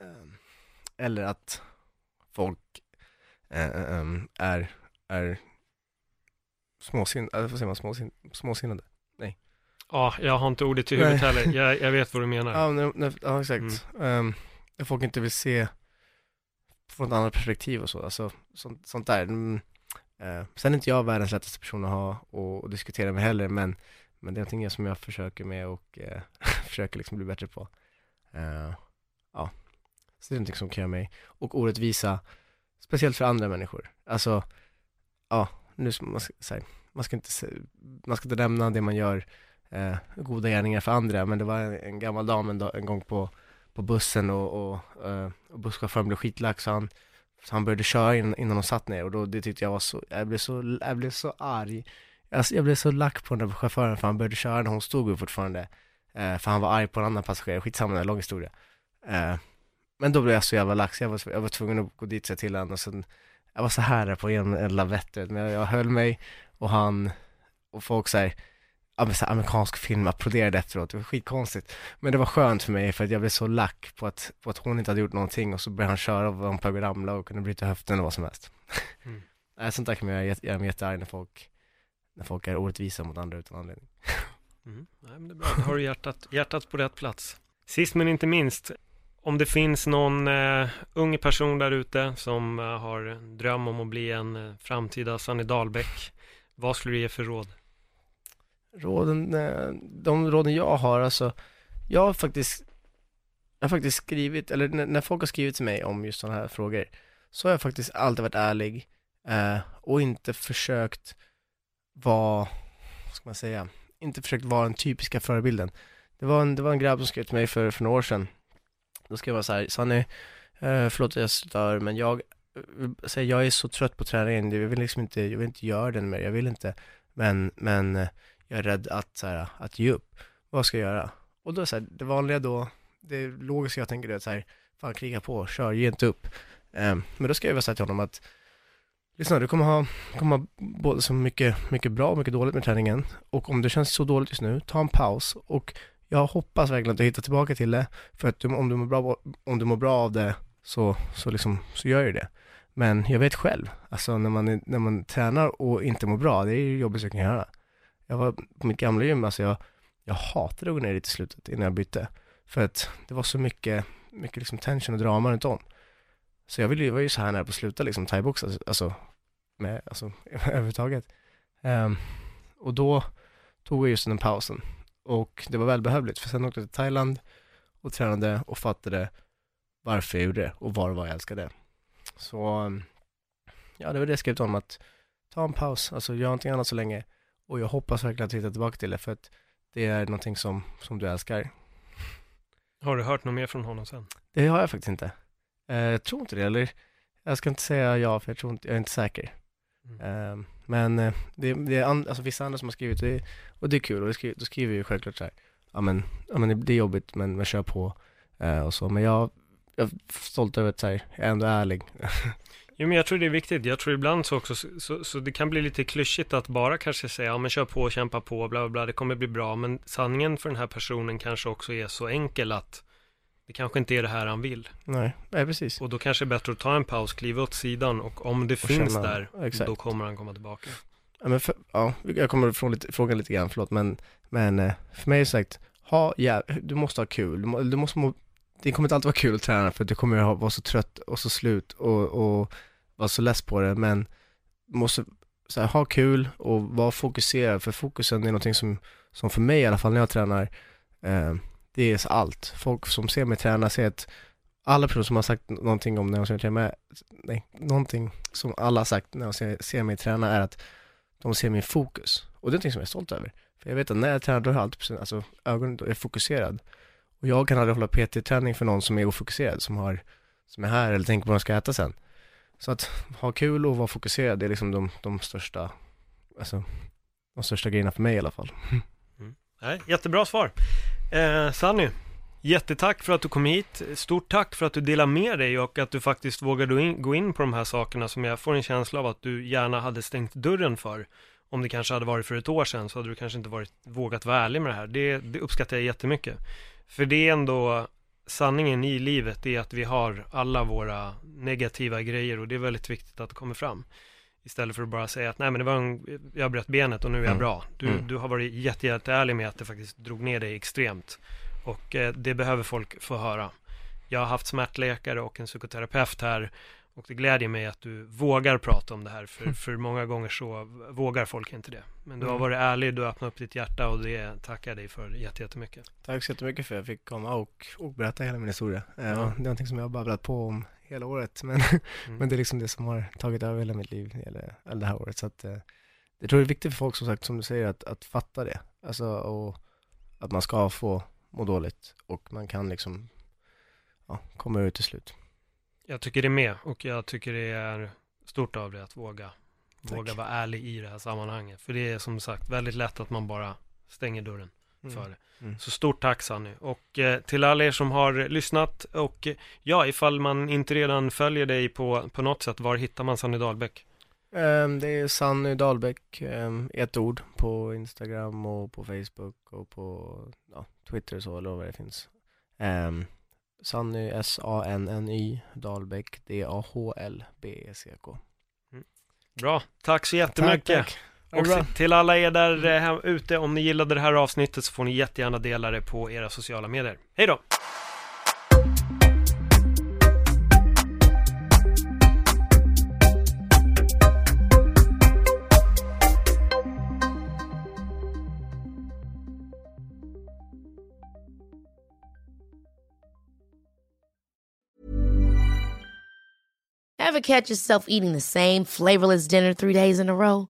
Ehm, eller att folk eh, ehm, är, är småsinnade, vad säger man, småsin, småsinnade? Ja, jag har inte ordet i huvudet Nej. heller. Jag, jag vet vad du menar. Ja, när, när, ja exakt. Ehm, när folk inte vill se från ett annat perspektiv och så, alltså sånt, sånt där. Mm, eh, sen är inte jag världens lättaste person att ha och, och diskutera med heller, men, men det är någonting som jag försöker med och eh, försöker liksom bli bättre på. Eh, ja, så det är någonting som kan göra mig, och orättvisa, speciellt för andra människor. Alltså, ja, nu ska man, så här, man ska inte, man ska inte nämna det man gör eh, goda gärningar för andra, men det var en, en gammal dam en, dag, en gång på, på bussen och, och, eh, och busschauffören blev skitlack så han, så han började köra in, innan de satt ner och då, det tyckte jag var så, jag blev så, jag blev så arg. Alltså, jag blev så lack på den där chauffören för han började köra när hon stod upp fortfarande. Eh, för han var arg på en annan passagerare, skitsamma, det är en lång historia. Eh, men då blev jag så jävla så jag var, jag var tvungen att gå dit och säga till honom och sen, jag var så här på en, en lavett, men jag, jag höll mig och han, och folk men så här, amerikansk film applåderade efteråt, det var skitkonstigt. Men det var skönt för mig för att jag blev så lack på att, på att hon inte hade gjort någonting och så började han köra och var på att ramla och kunde bryta höften och vad som helst. Mm. Nej, sånt där kan man göra, göra mig jättearg när folk, när folk är orättvisa mot andra utan anledning. Mm. Nej, men det är bra. Då har du hjärtat, hjärtat på rätt plats. Sist men inte minst, om det finns någon eh, ung person där ute som eh, har en dröm om att bli en eh, framtida Sanny Dahlbäck, vad skulle du ge för råd? Råden, eh, de råden jag har, alltså, jag har faktiskt, jag har faktiskt skrivit, eller när, när folk har skrivit till mig om just sådana här frågor, så har jag faktiskt alltid varit ärlig eh, och inte försökt var, vad ska man säga, inte försökt vara den typiska förebilden. Det var en, det var en grabb som skrev till mig för, för några år sedan. Då skrev jag så här, Sanny, eh, förlåt att jag stör, men jag, eh, säger, jag är så trött på träningen, jag vill liksom inte, jag vill inte göra den mer, jag vill inte, men, men eh, jag är rädd att, så här, att ge upp. Vad ska jag göra? Och då så här, det vanliga då, det logiska jag tänker är att så här, fan kriga på, kör, ge inte upp. Ehm, men då skrev jag så här till honom att, lyssna du kommer ha, kommer ha både så mycket, mycket bra och mycket dåligt med träningen. Och om det känns så dåligt just nu, ta en paus. Och jag hoppas verkligen att du hittar tillbaka till det. För att du, om, du mår bra, om du mår bra av det, så, så, liksom, så gör ju det. Men jag vet själv, alltså när man, när man tränar och inte mår bra, det är ju jobbigt jag kan göra. Jag var på mitt gamla gym, alltså jag, jag hatade att gå ner dit i slutet innan jag bytte. För att det var så mycket, mycket liksom tension och drama runt om. Så jag ville ju, var ju så här nära på att sluta liksom thaiboxa, alltså, med, alltså överhuvudtaget. Ehm, och då tog jag just den pausen. Och det var välbehövligt, för sen åkte jag till Thailand och tränade och fattade varför jag gjorde det och var det var jag älskade. Så, ehm, ja det var det jag skrev till honom att ta en paus, alltså gör någonting annat så länge. Och jag hoppas verkligen att du hittar tillbaka till det, för att det är någonting som, som du älskar. Har du hört något mer från honom sen? Det har jag faktiskt inte. Eh, jag tror inte det, eller jag ska inte säga ja, för jag tror inte, jag är inte säker. Mm. Eh, men eh, det, det är an, alltså vissa andra som har skrivit, det, och det är kul, och det skriver, då skriver ju självklart så här, ja men, ja men det är jobbigt, men, men kör på. Eh, och så, men jag, jag är stolt över att så här, jag är ändå ärlig. Jo, men jag tror det är viktigt. Jag tror ibland så också, så, så, så det kan bli lite klyschigt att bara kanske säga, ja men kör på, kämpa på, bla bla bla, det kommer bli bra. Men sanningen för den här personen kanske också är så enkel att det kanske inte är det här han vill. Nej, nej precis. Och då kanske det är bättre att ta en paus, kliva åt sidan och om det Och finns känna- där, exakt. då kommer han komma tillbaka. Ja, men för, ja, jag kommer ifrån lite, frågan lite grann, förlåt, men, men eh, för mig är det sagt, ha, ja, du måste ha kul, du, du måste må, det kommer inte alltid vara kul att träna för att du kommer ha, vara så trött och så slut och, och vara så less på det, men måste så här, ha kul och vara fokuserad, för fokusen är någonting som, som för mig i alla fall när jag tränar, eh, det är allt. Folk som ser mig träna säger att alla personer som har sagt någonting om när de ser mig träna, nej, någonting som alla har sagt när de ser, ser mig träna är att de ser min fokus. Och det är någonting som jag är stolt över. För jag vet att när jag tränar då har jag alltid, alltså ögonen, då är jag fokuserad. Och jag kan aldrig hålla PT-träning för någon som är ofokuserad, som har, som är här eller tänker på vad de ska äta sen. Så att ha kul och vara fokuserad, det är liksom de, de största, alltså, de största grejerna för mig i alla fall. Mm. Nej, jättebra svar. Eh, Sanny, jättetack för att du kom hit. Stort tack för att du delar med dig och att du faktiskt vågade gå in, på de här sakerna som jag får en känsla av att du gärna hade stängt dörren för. Om det kanske hade varit för ett år sedan så hade du kanske inte varit, vågat vara ärlig med det här. Det, det uppskattar jag jättemycket. För det är ändå sanningen i livet, det är att vi har alla våra negativa grejer och det är väldigt viktigt att det kommer fram. Istället för att bara säga att nej men det var en, jag bröt benet och nu är jag Mm. bra. Du, Mm. du har varit jätte, jätteärlig med att det faktiskt drog ner dig extremt. Och eh, det behöver folk få höra. Jag har haft smärtläkare och en psykoterapeut här och det glädjer mig att du vågar prata om det här för, för många gånger så vågar folk inte det. Men du har Mm. varit ärlig, du har öppnat upp ditt hjärta och det tackar jag dig för jätte- jättemycket. Tack så jättemycket för att jag fick komma och, och berätta hela min historia. Eh, Ja. Det är någonting som jag har babblat på om hela året, men, men det är liksom det som har tagit över hela mitt liv, eller, eller det här året. Så att, eh, jag tror det är viktigt för folk som sagt, som du säger, att, att fatta det. Alltså, och att man ska få må dåligt och man kan liksom ja, komma ut till slut. Jag tycker det med och jag tycker det är stort av dig att våga, Tack. våga vara ärlig i det här sammanhanget. För det är som sagt väldigt lätt att man bara stänger dörren för det. Mm. Så stort tack Sanny. Och eh, till alla er som har lyssnat och eh, ja, ifall man inte redan följer dig på, på något sätt, var hittar man Sanny Dahlbäck? Ehm, Det är Sanny Dahlbäck, um, ett ord på Instagram och på Facebook och på ja, Twitter så, eller vad det finns. Um, Sanny S-A-N-N-Y Dahlbäck D-A-H-L-B-E-C-K. Bra, tack så jättemycket. Tack, tack. Och till alla er där eh, här ute, om ni gillade det här avsnittet så får ni jättegärna dela det på era sociala medier. Hej då! Ever catch yourself eating the same flavorless dinner three days in a row?